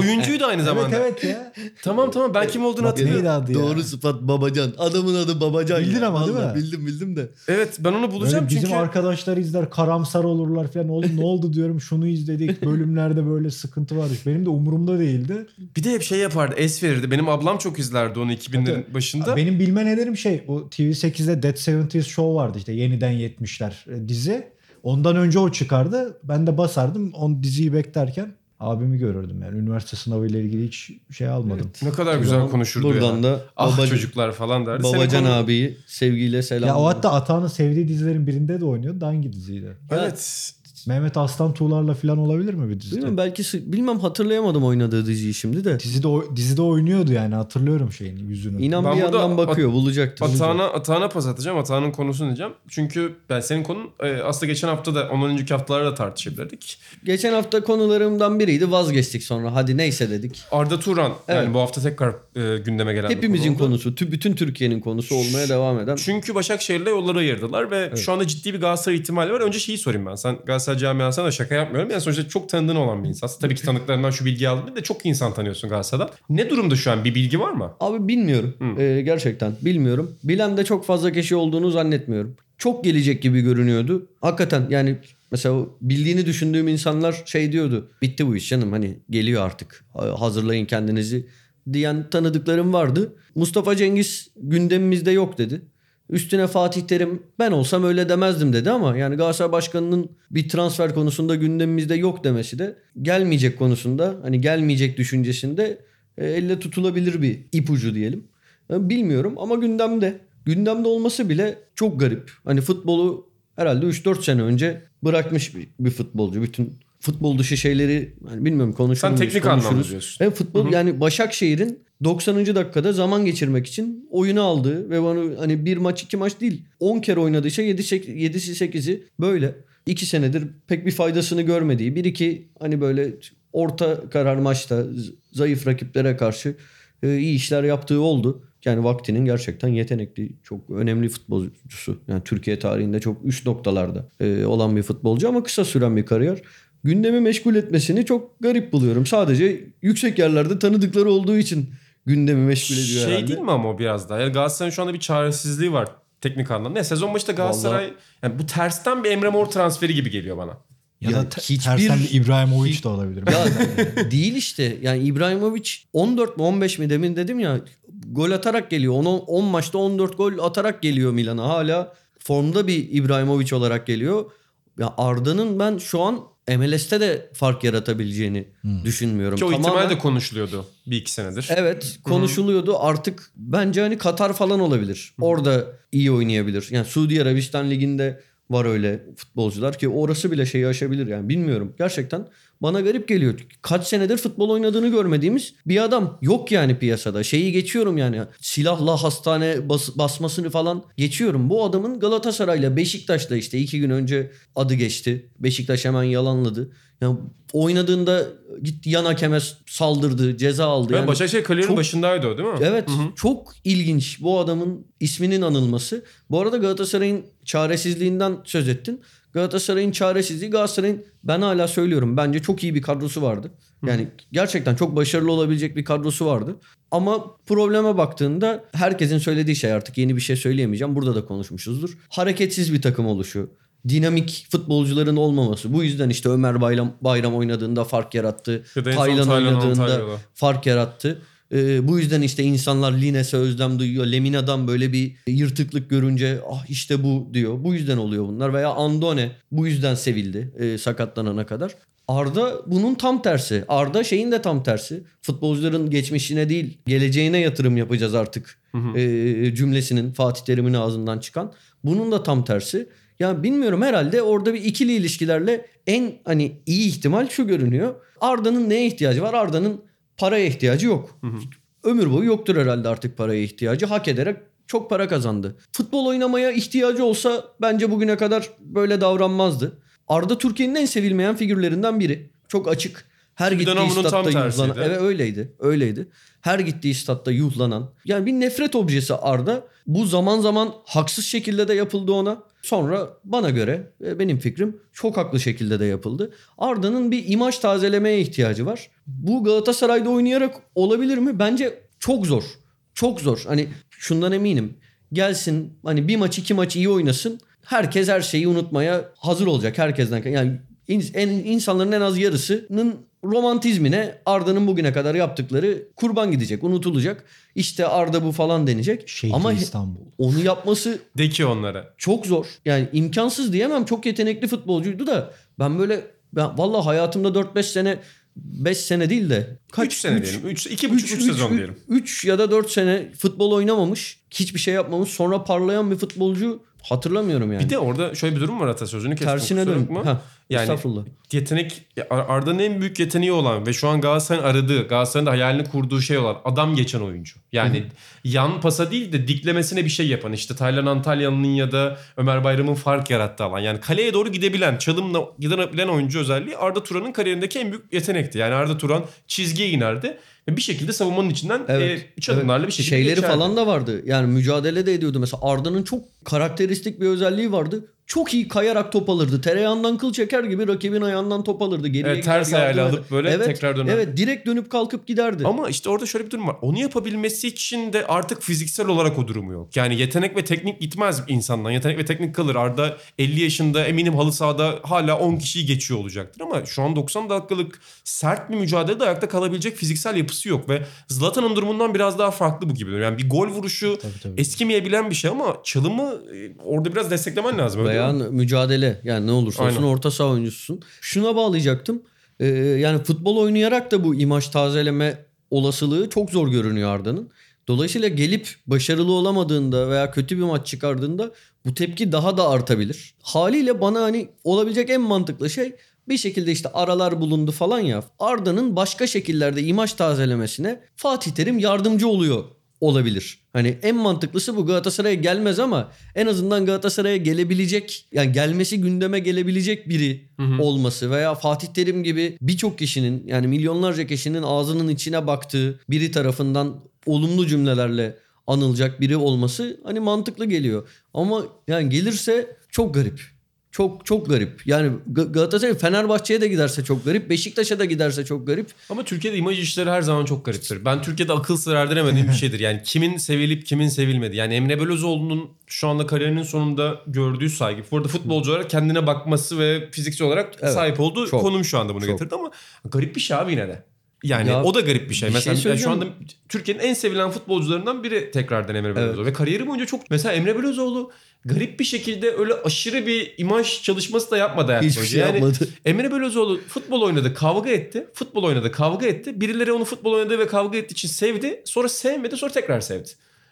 Oyuncuydu aynı evet zamanda. evet ya. Tamam tamam ben kim olduğunu hatırlıyorum. neydi adı ya? doğru sıfat Babacan. Adamın adı Babacan. Bildin ya. ama değil Vallahi mi? Bildim bildim de. Evet ben onu bulacağım Böyle bizim çünkü arkadaşlar izler karamsar olurlar falan. Oğlum ne oldu diyorum şunu izledik. Bölümlerde böyle sıkıntı varmış. Benim de umurumda değildi. bir de hep şey yapardı es verirdi. Benim ablam çok izlerdi onu 2000'lerin başında. Benim bilme nedenim şey o TV8'de Dead 70s Show vardı işte yeniden 70'ler e, dizi. Ondan önce o çıkardı. Ben de basardım. On diziyi beklerken abimi görürdüm yani. Üniversite sınavı ile ilgili hiç şey almadım. Ne kadar O güzel konuşurdu Buradan ya. da ah Babacan- çocuklar falan derdi. Babacan konu- abiyi sevgiyle selam. Ya o hatta Atağan'ın sevdiği dizilerin birinde de oynuyordu. Hangi diziydi? Evet. Mehmet Aslan Tuğlar'la falan olabilir mi bir dizide? Bilmiyorum belki bilmem hatırlayamadım oynadığı diziyi şimdi de. Dizide, o- dizide oynuyordu yani hatırlıyorum şeyini yüzünü. İnan Ben bir yandan at- bakıyor bulacaktır. Atağına, atağına pas atacağım. Atağının konusunu diyeceğim. Çünkü ben senin konun e, aslında geçen hafta da ondan önceki haftalarda tartışabilirdik. Geçen hafta konularımdan biriydi vazgeçtik sonra hadi neyse dedik. Arda Turan yani Evet. bu hafta tekrar e, gündeme gelen Hepimizin konu konusu, tü- bütün Türkiye'nin konusu olmaya devam eden. Çünkü Başakşehir'le yolları ayırdılar ve şu anda ciddi bir Galatasaray ihtimali var. Önce şeyi sorayım ben. Sen Galatasaray camiasına da şaka yapmıyorum. Yani sonuçta çok tanıdığın olan bir insansın. Tabii ki tanıklarından şu bilgiyi aldın de çok insan tanıyorsun Galatasaray'dan. Ne durumda şu an? Bir bilgi var mı? Abi bilmiyorum. Ee, gerçekten bilmiyorum. Bilen de çok fazla kişi olduğunu zannetmiyorum. Çok gelecek gibi görünüyordu. Hakikaten yani mesela bildiğini düşündüğüm insanlar şey diyordu. Bitti bu iş canım hani geliyor artık. Hazırlayın kendinizi diyen tanıdıklarım vardı. Mustafa Cengiz gündemimizde yok dedi. Üstüne Fatih Terim ben olsam öyle demezdim dedi ama yani Galatasaray Başkanı'nın bir transfer konusunda gündemimizde yok demesi de gelmeyecek konusunda hani gelmeyecek düşüncesinde e, elle tutulabilir bir ipucu diyelim. Ben bilmiyorum ama gündemde. Gündemde olması bile çok garip. Hani futbolu herhalde 3-4 sene önce bırakmış bir, bir futbolcu. Bütün futbol dışı şeyleri hani bilmiyorum konuşur Sen teknik anlamda konuşuruz. diyorsun. Evet futbol yani Başakşehir'in 90. dakikada zaman geçirmek için oyunu aldığı ve bunu hani bir maç iki maç değil 10 kere oynadıysa 7'si 8'i böyle. 2 senedir pek bir faydasını görmediği bir iki hani böyle orta karar maçta zayıf rakiplere karşı e, iyi işler yaptığı oldu. Yani vaktinin gerçekten yetenekli, çok önemli futbolcusu. Yani Türkiye tarihinde çok üst noktalarda e, olan bir futbolcu ama kısa süren bir kariyer. Gündemi meşgul etmesini çok garip buluyorum. Sadece yüksek yerlerde tanıdıkları olduğu için gündemi meşgul ediyor Şey herhalde. değil mi ama o biraz daha? Yani Galatasaray'ın şu anda bir çaresizliği var teknik anlamda. Ne sezon başında Galatasaray yani bu tersten bir Emre Mor transferi gibi geliyor bana. Ya, Ya da te- hiçbir- tersten bir İbrahimovic de olabilir. Ya değil işte. Yani İbrahimovic 14 mi 15 mi demin dedim ya gol atarak geliyor. 10, 10 maçta 14 gol atarak geliyor Milan'a. Hala formda bir İbrahimovic olarak geliyor. Ya Arda'nın ben şu an MLS'te de fark yaratabileceğini düşünmüyorum. Ki o ihtimal Tamamen- de konuşuluyordu bir iki senedir. Evet konuşuluyordu. Artık bence hani Katar falan olabilir. Orada iyi oynayabilir. Yani Suudi Arabistan liginde var öyle futbolcular ki orası bile şeyi aşabilir yani bilmiyorum. Gerçekten bana garip geliyor. Kaç senedir futbol oynadığını görmediğimiz bir adam yok yani piyasada. Şeyi geçiyorum yani silahla hastane bas, basmasını falan geçiyorum. Bu adamın Galatasaray'la Beşiktaş'la işte iki gün önce adı geçti. Beşiktaş hemen yalanladı. Yani oynadığında gitti yan hakeme saldırdı, ceza aldı. Yani Başakşehir kariyerinin çok- başındaydı o değil mi? Evet çok ilginç bu adamın isminin anılması. Bu arada Galatasaray'ın çaresizliğinden söz ettin. Galatasaray'ın çaresizliği Galatasaray'ın ben hala söylüyorum bence çok iyi bir kadrosu vardı. Yani gerçekten çok başarılı olabilecek bir kadrosu vardı. Ama probleme baktığında herkesin söylediği şey artık yeni bir şey söyleyemeyeceğim. Burada da konuşmuşuzdur. Hareketsiz bir takım oluşu. Dinamik futbolcuların olmaması. Bu yüzden işte Ömer Bayram, Bayram oynadığında fark yarattı. Taylan oynadığında Antalya'da. fark yarattı. Ee, bu yüzden işte insanlar Lines'e özlem duyuyor. Lemina'dan böyle bir yırtıklık görünce ah işte bu diyor. Bu yüzden oluyor bunlar. Veya Andone bu yüzden sevildi e, sakatlanana kadar. Arda bunun tam tersi. Arda şeyin de tam tersi. Futbolcuların geçmişine değil geleceğine yatırım yapacağız artık e, cümlesinin Fatih Terim'in ağzından çıkan. Bunun da tam tersi. Ya bilmiyorum herhalde orada bir ikili ilişkilerle en hani iyi ihtimal şu görünüyor. Arda'nın neye ihtiyacı var? Arda'nın paraya ihtiyacı yok. Ömür boyu yoktur herhalde artık paraya ihtiyacı. Hak ederek çok para kazandı. Futbol oynamaya ihtiyacı olsa bence bugüne kadar böyle davranmazdı. Arda Türkiye'nin en sevilmeyen figürlerinden biri. Çok açık. Her Bir gittiği statta yuhlanan. Evet öyleydi. Öyleydi. Her gittiği statta yuhlanan. Yani bir nefret objesi Arda. Bu zaman zaman haksız şekilde de yapıldı ona. Sonra bana göre e, benim fikrim çok haklı şekilde de yapıldı. Arda'nın bir imaj tazelemeye ihtiyacı var. Bu Galatasaray'da oynayarak olabilir mi? Bence çok zor. Çok zor. Hani şundan eminim. Gelsin hani bir maç iki maç iyi oynasın. Herkes her şeyi unutmaya hazır olacak herkesten. Yani en, insanların en az yarısının romantizmine Arda'nın bugüne kadar yaptıkları kurban gidecek, unutulacak. İşte Arda bu falan denecek. Şehri Ama İstanbul. onu yapması De ki onlara. çok zor. Yani imkansız diyemem. Çok yetenekli futbolcuydu da ben böyle ben vallahi hayatımda 4-5 sene 5 sene değil de 3 sene Üç- diyelim. 3 2,5 3 üç- sezon üç- diyelim. üç ya da 4 sene futbol oynamamış. Hiçbir şey yapmamış. Sonra parlayan bir futbolcu hatırlamıyorum yani. Bir de orada şöyle bir durum var atasözünü kestim. Tersine dön. Ha, Yani yetenek Ar- Arda'nın en büyük yeteneği olan ve şu an Galatasaray'ın aradığı, Galatasaray'ın da hayalini kurduğu şey olan adam geçen oyuncu. Yani yan pasa değil de diklemesine bir şey yapan işte Taylan Antalyalı'nın ya da Ömer Bayram'ın fark yarattığı alan. Yani kaleye doğru gidebilen, çalımla gidebilen oyuncu özelliği Arda Turan'ın kariyerindeki en büyük yetenekti. Yani Arda Turan çizgiye inerdi ve bir şekilde savunmanın içinden Evet. e, çalımlarla bir şekilde Şeyleri geçerdi. falan da vardı. Yani mücadele de ediyordu. Mesela Arda'nın çok karakteristik bir özelliği vardı. Çok iyi kayarak top alırdı. Tereyağından kıl çeker gibi rakibin ayağından top alırdı. Geriye Evet, ters ayağıyla alıp böyle eder. tekrar döner. Evet direkt dönüp kalkıp giderdi. Ama işte orada şöyle bir durum var. Onu yapabilmesi için de artık fiziksel olarak o durumu yok. Yani yetenek ve teknik gitmez insandan. Yetenek ve teknik kalır. Arda 50 yaşında eminim halı sahada hala 10 kişiyi geçiyor olacaktır. Ama şu an 90 dakikalık sert bir mücadelede ayakta kalabilecek fiziksel yapısı yok. Ve Zlatan'ın durumundan biraz daha farklı bu gibi. Yani bir gol vuruşu Tabii, tabii. eskimeyebilen bir şey ama çalımı orada biraz desteklemen lazım. öyle değil mi? mücadele yani ne olursa olsun Aynen. orta saha oyuncususun. Şuna bağlayacaktım. Ee, yani futbol oynayarak da bu imaj tazeleme olasılığı çok zor görünüyor Arda'nın. Dolayısıyla gelip başarılı olamadığında veya kötü bir maç çıkardığında bu tepki daha da artabilir. Haliyle bana hani olabilecek en mantıklı şey bir şekilde işte aralar bulundu falan ya. Arda'nın başka şekillerde imaj tazelemesine Fatih Terim yardımcı oluyor olabilir. Hani en mantıklısı bu Galatasaray'a gelmez ama en azından Galatasaray'a gelebilecek yani gelmesi gündeme gelebilecek biri olması veya Fatih Terim gibi birçok kişinin yani milyonlarca kişinin ağzının içine baktığı biri tarafından olumlu cümlelerle anılacak biri olması hani mantıklı geliyor. Ama yani gelirse çok garip. Çok çok garip. Yani Ga- Galatasaray Fenerbahçe'ye de giderse çok garip. Beşiktaş'a da giderse çok garip. Ama Türkiye'de imaj işleri her zaman çok gariptir. Ben Türkiye'de akıl sır erdiremediğim bir şeydir. Yani kimin sevilip kimin sevilmedi. Yani Emre Belözoğlu'nun şu anda kariyerinin sonunda gördüğü saygı. Bu arada futbolcu olarak kendine bakması ve fiziksel olarak Evet, sahip olduğu çok, konum şu anda bunu çok. getirdi ama garip bir şey abi yine de. Yani Ya, o da garip bir şey. bir mesela şey yani şu anda. Türkiye'nin en sevilen futbolcularından biri tekrardan Emre Belözoğlu. Ve kariyeri boyunca çok... Mesela Emre Belözoğlu garip bir şekilde öyle aşırı bir imaj çalışması da yapmadı hayatı Hiçbir şey yani yapmadı. Emre Belözoğlu futbol oynadı, kavga etti. Futbol oynadı, kavga etti. Birileri onu futbol oynadığı ve kavga ettiği için sevdi. Sonra sevmedi, sonra tekrar sevdi.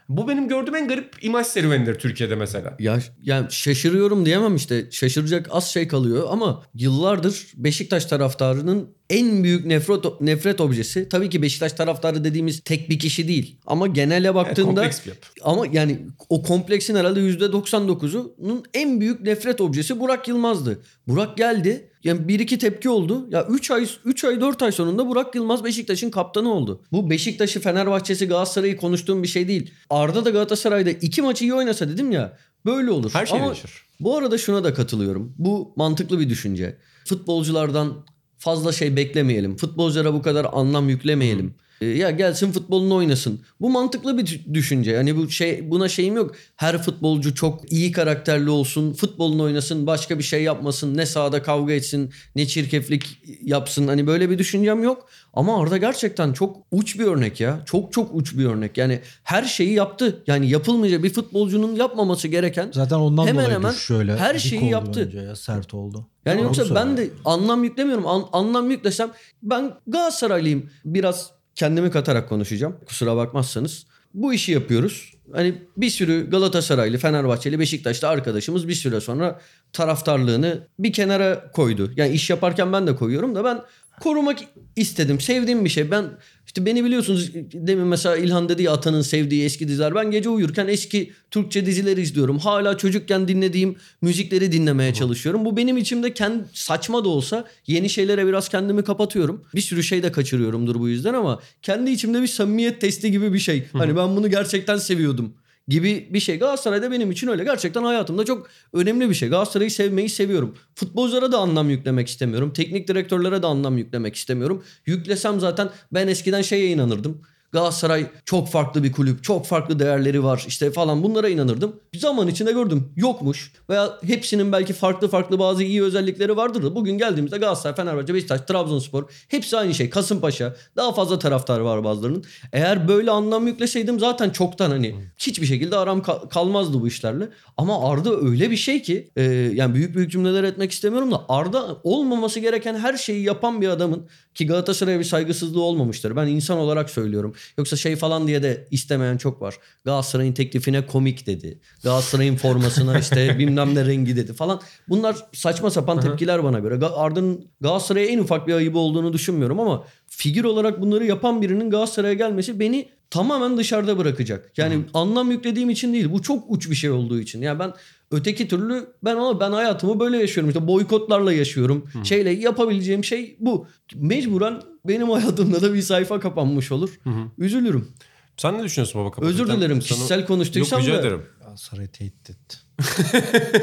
Bu benim gördüğüm en garip imaj serüvenidir Türkiye'de mesela. Ya yani şaşırıyorum diyemem işte. Şaşıracak az şey kalıyor ama yıllardır Beşiktaş taraftarının en büyük nefret nefret objesi tabii ki Beşiktaş taraftarı dediğimiz tek bir kişi değil ama genele baktığında kompleks bir yapı. ama yani o kompleksin herhalde %99'unun en büyük nefret objesi Burak Yılmaz'dı. Burak geldi. Yani bir iki tepki oldu. Ya 3 ay 3 ay 4 ay sonunda Burak Yılmaz Beşiktaş'ın kaptanı oldu. Bu Beşiktaş'ı, Fenerbahçe'si, Galatasaray'ı konuştuğum bir şey değil. Arda da Galatasaray'da iki maçı iyi oynasa dedim ya. Böyle olur. Her şey Ama değişir. bu arada şuna da katılıyorum. Bu mantıklı bir düşünce. Futbolculardan fazla şey beklemeyelim. Futbolculara bu kadar anlam yüklemeyelim. Ee, Ya gelsin futbolunu oynasın. Bu mantıklı bir dü- düşünce. Yani bu şey buna şeyim yok. Her futbolcu çok iyi karakterli olsun, futbolunu oynasın, başka bir şey yapmasın, ne sahada kavga etsin, ne çirkeflik yapsın. Hani böyle bir düşüncem yok. Ama Arda gerçekten çok uç bir örnek ya. Çok çok uç bir örnek. Yani her şeyi yaptı. Yani yapılmayacak bir futbolcunun yapmaması gereken Zaten ondan Hemen dolayı hemen şöyle. her şeyi yaptı. ya, sert oldu. Yani Doğru yoksa ben de anlam yüklemiyorum. An- anlam yüklesem ben Galatasaraylıyım. Biraz kendimi katarak konuşacağım. Kusura bakmazsanız. Bu işi yapıyoruz. Hani bir sürü Galatasaraylı, Fenerbahçeli, Beşiktaşlı arkadaşımız bir süre sonra taraftarlığını bir kenara koydu. Yani iş yaparken ben de koyuyorum da ben korumak istedim. Sevdiğim bir şey. Ben işte beni biliyorsunuz demin mesela İlhan dedi ya Atan'ın sevdiği eski diziler. Ben gece uyurken eski Türkçe dizileri izliyorum. Hala çocukken dinlediğim müzikleri dinlemeye çalışıyorum. Bu benim içimde kendi saçma da olsa yeni şeylere biraz kendimi kapatıyorum. Bir sürü şey de kaçırıyorumdur bu yüzden ama kendi içimde bir samimiyet testi gibi bir şey. Hani ben bunu gerçekten seviyordum gibi bir şey. Galatasaray'da benim için öyle. Gerçekten hayatımda çok önemli bir şey. Galatasaray'ı sevmeyi seviyorum. Futbolculara da anlam yüklemek istemiyorum. Teknik direktörlere de anlam yüklemek istemiyorum. Yüklesem zaten ben eskiden şeye inanırdım. Galatasaray çok farklı bir kulüp, çok farklı değerleri var işte falan bunlara inanırdım. Zaman içinde gördüm yokmuş veya hepsinin belki farklı farklı bazı iyi özellikleri vardır da bugün geldiğimizde Galatasaray, Fenerbahçe, Beşiktaş, Trabzonspor hepsi aynı şey. Kasımpaşa daha fazla taraftar var bazılarının. Eğer böyle anlam yükleseydim zaten çoktan hani hiçbir şekilde aram kal- kalmazdı bu işlerle. Ama Arda öyle bir şey ki e, yani büyük büyük cümleler etmek istemiyorum da Arda olmaması gereken her şeyi yapan bir adamın ki Galatasaray'a bir saygısızlığı olmamıştır. Ben insan olarak söylüyorum. Yoksa şey falan diye de istemeyen çok var. Galatasaray'ın teklifine komik dedi. Galatasaray'ın formasına işte bilmem ne rengi dedi falan. Bunlar saçma sapan tepkiler bana göre. Arda'nın Galatasaray'a en ufak bir ayıbı olduğunu düşünmüyorum ama figür olarak bunları yapan birinin Galatasaray'a gelmesi beni tamamen dışarıda bırakacak. Yani anlam yüklediğim için değil. Bu çok uç bir şey olduğu için. Yani ben öteki türlü ben ama ben hayatımı böyle yaşıyorum. İşte boykotlarla yaşıyorum. Şeyle yapabileceğim şey bu. Mecburen benim hayatımda da bir sayfa kapanmış olur. Üzülürüm. Sen ne düşünüyorsun baba? Özür kapatırken? dilerim. Sana- Kişisel konuştuysam Yok rica da. ederim. Galatasaray tehdit etti.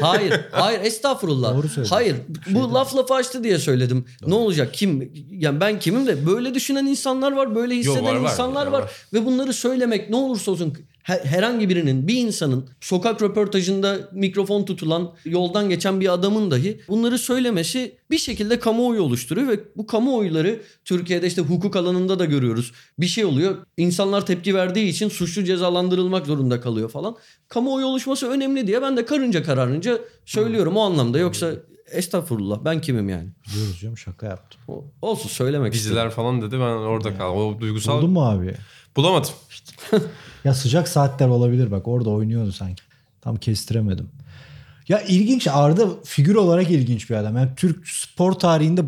Hayır. Hayır estağfurullah. Doğru. Hayır. Şey bu değil. laf lafı açtı diye söyledim. Ne olacak? Kim? Yani ben kimim de böyle düşünen insanlar var. Böyle hisseden var, var. insanlar var. var. Ve bunları söylemek ne olursa olsun herhangi birinin bir insanın sokak röportajında mikrofon tutulan yoldan geçen bir adamın dahi bunları söylemesi bir şekilde kamuoyu oluşturuyor ve bu kamuoyları Türkiye'de işte hukuk alanında da görüyoruz. Bir şey oluyor. İnsanlar tepki verdiği için suçlu cezalandırılmak zorunda kalıyor falan. Kamuoyu oluşması önemli diye ben de karınca kararınca söylüyorum o anlamda. Yoksa estağfurullah ben kimim yani? Biliyoruz diyorum şaka yaptım. O- Olsun söylemek istedim. Diziler falan dedi ben orada kaldım. O duygusal Buldun mu abi? bulamadım. Ya sıcak saatler olabilir bak orada oynuyordu sanki. Tam kestiremedim. Ya ilginç Arda figür olarak ilginç bir adam. Yani Türk spor tarihinde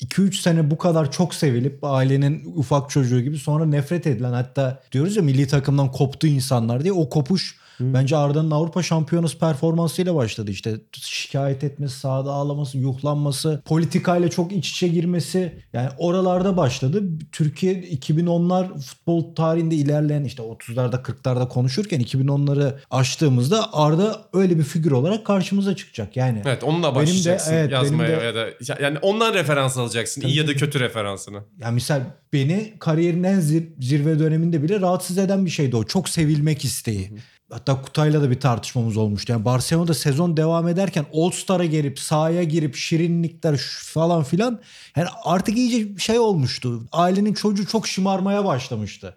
2-3 sene bu kadar çok sevilip ailenin ufak çocuğu gibi sonra nefret edilen hatta diyoruz ya milli takımdan koptu insanlar diye o kopuş bence Arda'nın Avrupa Şampiyonası performansıyla başladı. İşte şikayet etmesi, sahada ağlaması, yuhlanması, politikayla çok iç içe girmesi yani oralarda başladı. Türkiye 2010'lar futbol tarihinde ilerleyen işte 30'larda 40'larda konuşurken 2010'ları aştığımızda Arda öyle bir figür olarak karşımıza çıkacak. Yani Evet onunla Benim de- başlayacaksın evet, yazmaya benim de- ya da yani ondan referans alacaksın. iyi ya da kötü referansını. Ya misal beni kariyerin en zir- zirve döneminde bile rahatsız eden bir şeydi o. Çok sevilmek isteği. Hatta Kutay'la da bir tartışmamız olmuştu. Yani Barcelona'da sezon devam ederken All Star'a gelip sahaya girip şirinlikler falan filan. Yani artık iyice şey olmuştu. Ailenin çocuğu çok şımarmaya başlamıştı.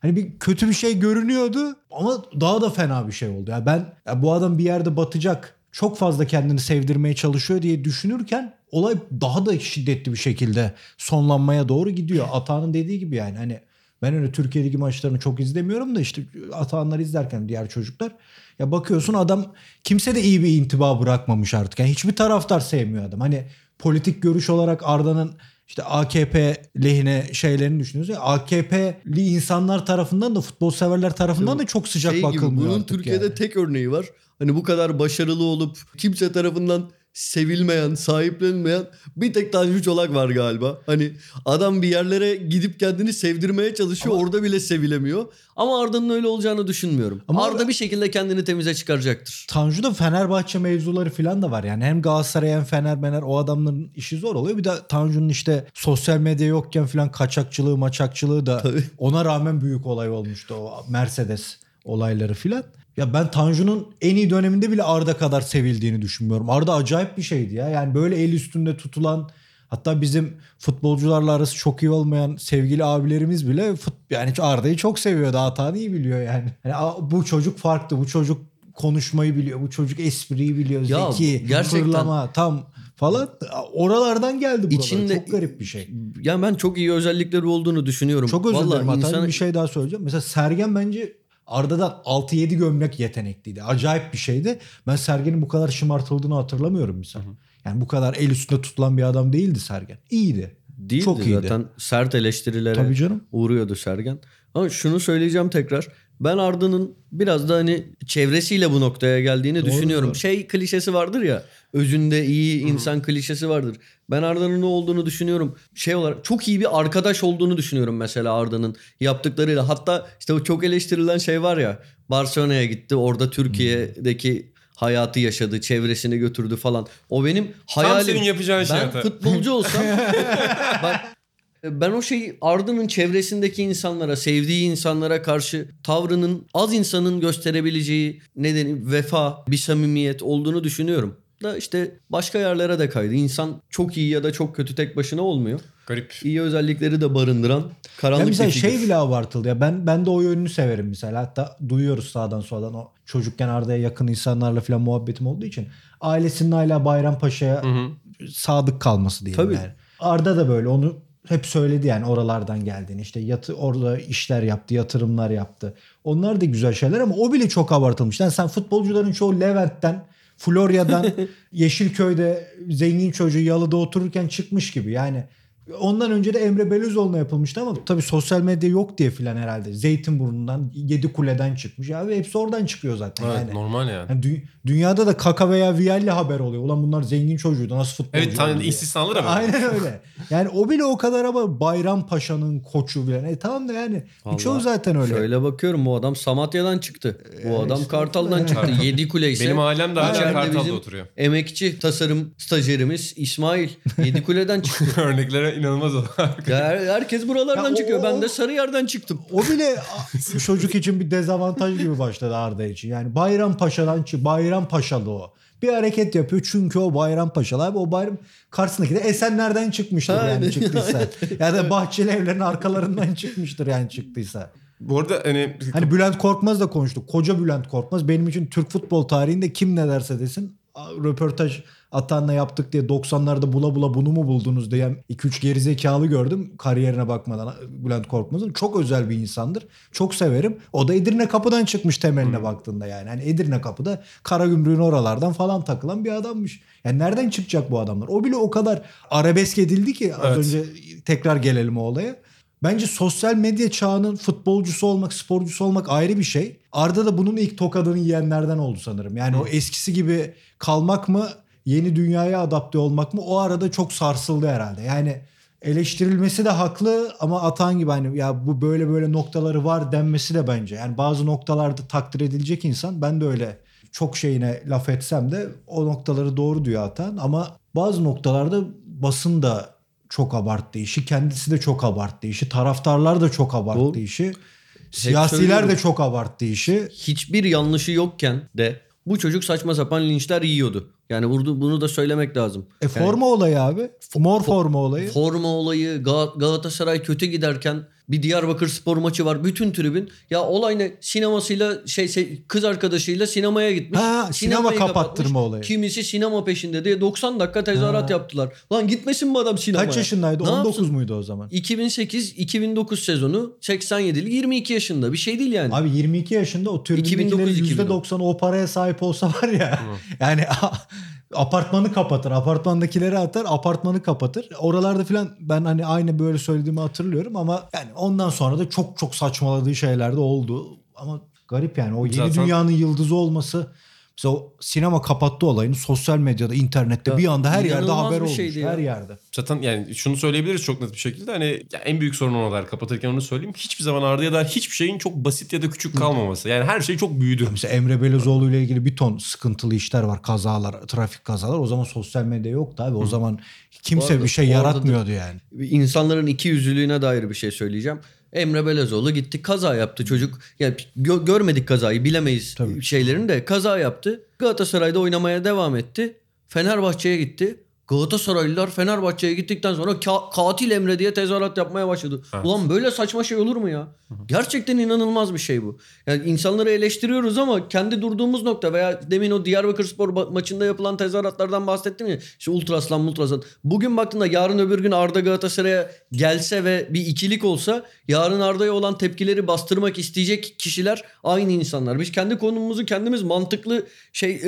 Hani bir kötü bir şey görünüyordu ama daha da fena bir şey oldu. Yani ben ya bu adam bir yerde batacak. Çok fazla kendini sevdirmeye çalışıyor diye düşünürken olay daha da şiddetli bir şekilde sonlanmaya doğru gidiyor. Atağının dediği gibi yani hani Ben öyle Türkiye Ligi maçlarını çok izlemiyorum da işte Atahanlar izlerken diğer çocuklar. Ya bakıyorsun adam kimse de iyi bir intiba bırakmamış artık. Yani hiçbir taraftar sevmiyor adam. Hani politik görüş olarak Arda'nın işte AKP lehine şeylerini düşünüyoruz. Ya AKP'li insanlar tarafından da futbol severler tarafından da çok sıcak şey gibi, bakılmıyor bunun artık Türkiye'de yani. tek örneği var. Hani bu kadar başarılı olup kimse tarafından sevilmeyen, sahiplenilmeyen bir tek Tanju Çolak var galiba. Hani adam bir yerlere gidip kendini sevdirmeye çalışıyor. orada bile sevilemiyor. Ama Arda'nın öyle olacağını düşünmüyorum. Ama Arda bir şekilde kendini temize çıkaracaktır. Tanju'da Fenerbahçe mevzuları falan da var. Yani hem Galatasaray hem Fener Mener o adamların işi zor oluyor. Bir de Tanju'nun işte sosyal medya yokken falan kaçakçılığı maçakçılığı da Tabii. ona rağmen büyük olay olmuştu. O Mercedes olayları filan. Ya ben Tanju'nun en iyi döneminde bile Arda kadar sevildiğini düşünmüyorum. Arda acayip bir şeydi ya. Yani böyle el üstünde tutulan hatta bizim futbolcularla arası çok iyi olmayan sevgili abilerimiz bile fut, yani Arda'yı çok seviyordu. Hatanı iyi biliyor yani. Yani bu çocuk farklı. Bu çocuk konuşmayı biliyor. Bu çocuk espriyi biliyor. Ya, zeki, gerçekten. fırlama tam falan. Oralardan geldi buralara. İçinde- çok garip bir şey. Yani ben çok iyi özellikleri olduğunu düşünüyorum. Çok özür dilerim insana- bir şey daha söyleyeceğim. Mesela Sergen bence Arda'dan 6-7 gömlek yetenekliydi. Acayip bir şeydi. Ben Sergen'in bu kadar şımartıldığını hatırlamıyorum misal. Yani bu kadar el üstünde tutulan bir adam değildi Sergen. İyiydi. Değildi Çok iyiydi. zaten sert eleştirilere Tabii canım. uğruyordu Sergen. Ama şunu söyleyeceğim tekrar. Ben Arda'nın biraz da hani çevresiyle bu noktaya geldiğini Doğru, düşünüyorum. doğru. Şey klişesi vardır ya. Özünde iyi insan klişesi vardır. Ben Arda'nın ne olduğunu düşünüyorum. Şey olarak çok iyi bir arkadaş olduğunu düşünüyorum mesela Arda'nın yaptıklarıyla. Hatta işte o çok eleştirilen şey var ya. Barcelona'ya gitti. Orada Türkiye'deki hayatı yaşadı, çevresini götürdü falan. O benim hayalim. senin yapacağın şey Ben futbolcu olsam bak ben o şeyi Arda'nın çevresindeki insanlara, sevdiği insanlara karşı tavrının az insanın gösterebileceği nedeni vefa, bir samimiyet olduğunu düşünüyorum. Da işte başka yerlere de kaydı. İnsan çok iyi ya da çok kötü tek başına olmuyor. Garip. İyi özellikleri de barındıran Ya karanlık mesela bir figür. şey bile abartıldı ya. Ben ben de o yönünü severim mesela. Hatta duyuyoruz sağdan soldan o çocukken Arda'ya yakın insanlarla falan muhabbetim olduğu için. Ailesinin hala Bayrampaşa'ya sadık kalması diyelim Tabii. yani. Arda da böyle onu hep söyledi yani oralardan geldiğini. İşte yatı, orada işler yaptı, yatırımlar yaptı. Onlar da güzel şeyler ama o bile çok abartılmış. Yani sen futbolcuların çoğu Levent'ten, Florya'dan, Yeşilköy'de zengin çocuğu yalıda otururken çıkmış gibi. Yani ondan önce de Emre Belözoğlu'na yapılmıştı ama tabii sosyal medya yok diye filan herhalde. Zeytinburnu'ndan, Yedikule'den çıkmış. Ya ve hepsi oradan çıkıyor zaten. Evet yani. normal yani. Yani dü- dünyada da Kaka veya Vialli haber oluyor. Ulan bunlar zengin çocuğuydu nasıl futbolcu Evet oldu diye. istisnalı da. Aynen öyle. Yani o bile o kadar ama Bayrampaşa'nın koçu bile. E tamam da yani Vallahi zaten öyle. Şöyle bakıyorum bu adam Samatya'dan çıktı. Bu adam işte- Kartal'dan çıktı. Yedi kule ise Benim ailem de hala Kartal'da oturuyor. Emekçi tasarım stajyerimiz İsmail Yedikule'den çıktı. Örneklere inanılmaz o. Ya her- herkes buralardan Ya o- çıkıyor. Ben de Sarıyer'den çıktım. O bile çocuk için bir dezavantaj gibi başladı Arda için. Yani Bayrampaşa'dan çık Bayrampaşalı o. Bir hareket yapıyor çünkü o Bayrampaşalı abi o bayram karşısındaki de Esenler'den çıkmıştır Aynen, yani çıktıysa. ya da Bahçeli evlerin arkalarından çıkmıştır yani çıktıysa. Bu arada hani Hani Bülent Korkmaz da konuştuk. Koca Bülent Korkmaz benim için Türk futbol tarihinde kim ne derse desin röportaj Atan'la yaptık diye 90'larda bula bula bunu mu buldunuz diye 2-3 gerizekalı gördüm kariyerine bakmadan Bülent Korkmaz'ın. Çok özel bir insandır. Çok severim. O da Edirne Kapı'dan çıkmış temeline baktığında yani. Hani Edirne Kapı'da Karagümrük'ün oralardan falan takılan bir adammış. Yani nereden çıkacak bu adamlar? O bile o kadar arabesk edildi ki az Evet. önce tekrar gelelim o olaya. Bence sosyal medya çağının futbolcusu olmak, sporcusu olmak ayrı bir şey. Arda da bunun ilk tokadını yiyenlerden oldu sanırım. Yani o eskisi gibi kalmak mı, yeni dünyaya adapte olmak mı o arada çok sarsıldı herhalde. Yani eleştirilmesi de haklı ama Atan gibi hani ya bu böyle böyle noktaları var denmesi de bence. Yani bazı noktalarda takdir edilecek insan ben de öyle çok şeyine laf etsem de o noktaları doğru diyor Atan ama bazı noktalarda basın da çok abarttı işi. Kendisi de çok abarttı işi. Taraftarlar da çok abarttı Doğru. işi. Siyasiler de çok abarttı işi. Hiçbir yanlışı yokken de bu çocuk saçma sapan linçler yiyordu. Yani burada bunu da söylemek lazım. E forma olayı abi. Mor forma olayı. Forma olayı Gal- Galatasaray kötü giderken Bir Diyarbakır spor maçı var. Bütün tribün. Ya olay ne? Sinemasıyla şey, şey kız arkadaşıyla sinemaya gitmiş. Ha, sinema kapattırma olayı. Kimisi sinema peşinde diye 90 dakika tezahürat Ha. yaptılar. Lan gitmesin bu adam sinemaya. Kaç yaşındaydı? Ne 19 yapsın? muydu o zaman? 2008-2009 sezonu 87'li 22 yaşında. Bir şey değil yani. Abi 22 yaşında o 2009, tribündekilerin 2010. %90'ı o paraya sahip olsa var ya. yani apartmanı kapatır. Apartmandakileri atar apartmanı kapatır. Oralarda filan ben hani aynı böyle söylediğimi hatırlıyorum ama yani ondan sonra da çok çok saçmaladığı şeyler de oldu. Ama garip yani o yeni Zaten- dünyanın yıldızı olması Mesela o sinema kapattı olayını sosyal medyada, internette Ya, bir anda her yerde haber olmuş. şeydi ya. Her yerde. Zaten yani şunu söyleyebiliriz çok net bir şekilde. Hani ya en büyük sorun ona dair kapatırken onu söyleyeyim. Hiçbir zaman Arda'ya dair hiçbir şeyin çok basit ya da küçük kalmaması. Yani her şey çok büyüdü. Mesela Emre Belözoğlu ile ilgili bir ton sıkıntılı işler var. Kazalar, trafik kazalar. O zaman sosyal medya yoktu abi. O zaman kimse arada- bir şey yaratmıyordu yani. İnsanların iki yüzlülüğüne dair bir şey söyleyeceğim. Emre Belezoğlu gitti kaza yaptı çocuk. Yani gö- görmedik kazayı bilemeyiz Tabii. şeylerini de kaza yaptı. Galatasaray'da oynamaya devam etti. Fenerbahçe'ye gitti. Galatasaraylılar Fenerbahçe'ye gittikten sonra ka- katil Emre diye tezahürat yapmaya başladı. Evet. Ulan böyle saçma şey olur mu ya? Gerçekten inanılmaz bir şey bu. Yani insanları eleştiriyoruz ama kendi durduğumuz nokta veya demin o Diyarbakır Spor ba- maçında yapılan tezahüratlardan bahsettim ya. İşte Ultraslan Multraslan. Bugün baktığında yarın öbür gün Arda Galatasaray'a gelse ve bir ikilik olsa yarın Arda'ya olan tepkileri bastırmak isteyecek kişiler aynı insanlar. Biz kendi konumumuzu kendimiz mantıklı şey e,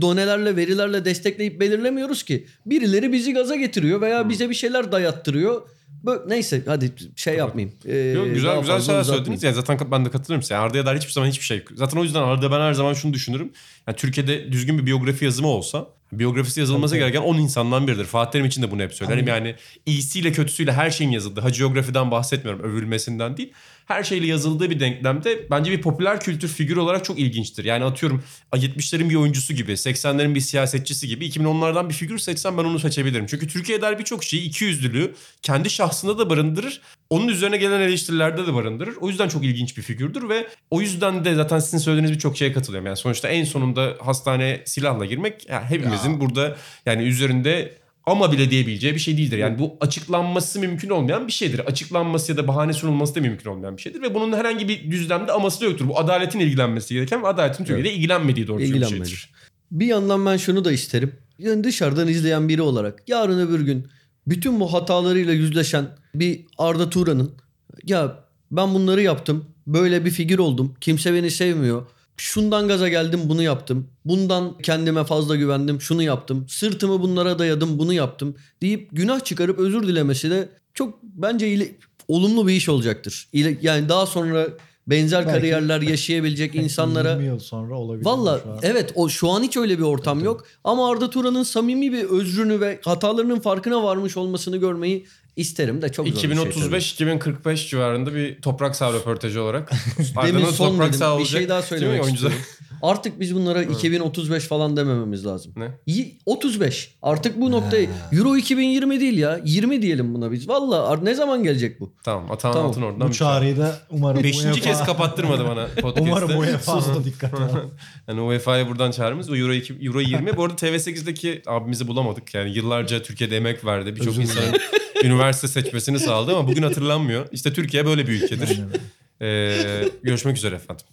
donelerle verilerle destekleyip belirlemiyoruz ki. Birileri bizi gaza getiriyor veya bize bir şeyler dayattırıyor. Bö- neyse hadi şey yapmayayım. Ee, Yok, güzel güzel şeyler söylediniz. Yani zaten ben de katılırım size. Yani Arda'ya dair hiçbir zaman hiçbir şey. Zaten o yüzden Arda ben her zaman şunu düşünürüm. Yani Türkiye'de düzgün bir biyografi yazımı olsa biyografisi yazılması gereken 10 insandan biridir. Fatih Terim için de bunu hep söylerim. Yani iyisiyle kötüsüyle her şeyin yazıldığı. Hacıyografiden bahsetmiyorum övülmesinden değil. Her şeyle yazıldığı bir denklemde bence bir popüler kültür figürü olarak çok ilginçtir. Yani atıyorum 70'lerin bir oyuncusu gibi, 80'lerin bir siyasetçisi gibi 2010'lardan bir figür seçsem ben onu seçebilirim. Çünkü Türkiye'ye dair birçok şeyi ikiyüzlülüğü kendi şahsında da barındırır. Onun üzerine gelen eleştirilerde de barındırır. O yüzden çok ilginç bir figürdür ve o yüzden de zaten sizin söylediğiniz birçok şeye katılıyorum. Yani sonuçta en sonunda hastaneye silahla girmek yani hepimizin burada yani üzerinde ama bile diyebileceği bir şey değildir. Yani bu açıklanması mümkün olmayan bir şeydir. Açıklanması ya da bahane sunulması da mümkün olmayan bir şeydir. Ve bunun herhangi bir düzlemde aması da yoktur. Bu adaletin ilgilenmesi gereken ve adaletin Türkiye'de ilgilenmediği doğru bir şeydir. Bir yandan ben şunu da isterim. Yani dışarıdan izleyen biri olarak yarın öbür gün bütün bu hatalarıyla yüzleşen bir Arda Turan'ın ya ben bunları yaptım. Böyle bir figür oldum. Kimse beni sevmiyor. Şundan gaza geldim bunu yaptım. Bundan kendime fazla güvendim şunu yaptım. Sırtımı bunlara dayadım bunu yaptım. Deyip günah çıkarıp özür dilemesi de çok bence ile- olumlu bir iş olacaktır. İle- Yani daha sonra benzer Belki- kariyerler yaşayabilecek insanlara 20 yıl sonra olabilir. Valla evet o şu an hiç öyle bir ortam yok. Ama Arda Turan'ın samimi bir özrünü ve hatalarının farkına varmış olmasını görmeyi isterim de çok zor bir şey tabii. 2035-2045 civarında bir toprak sağ röportajı olarak. Demin son toprak dedim. sağ Bir olacak. şey daha söylemek istiyorum. Artık biz bunlara 2035 falan demememiz lazım. Ne? Y- 35. Artık bu noktayı Euro 2020 değil ya. 20 diyelim buna biz. Valla ne zaman gelecek bu? Tamam Atan Tamam. Altın oradan. Bu çağrıyı da umarım Beşinci UEFA kez kapattırmadı bana podcast'te. Umarım UEFA da dikkat alır. Yani UEFA'ya buradan çağrımız. O Euro, 2, Euro 20. Bu arada TV8'deki abimizi bulamadık. Yani yıllarca Türkiye'de emek verdi. Birçok Özür insanın üniversite seçmesini sağladı ama bugün hatırlanmıyor. İşte Türkiye böyle bir ülkedir. Ee, görüşmek üzere efendim.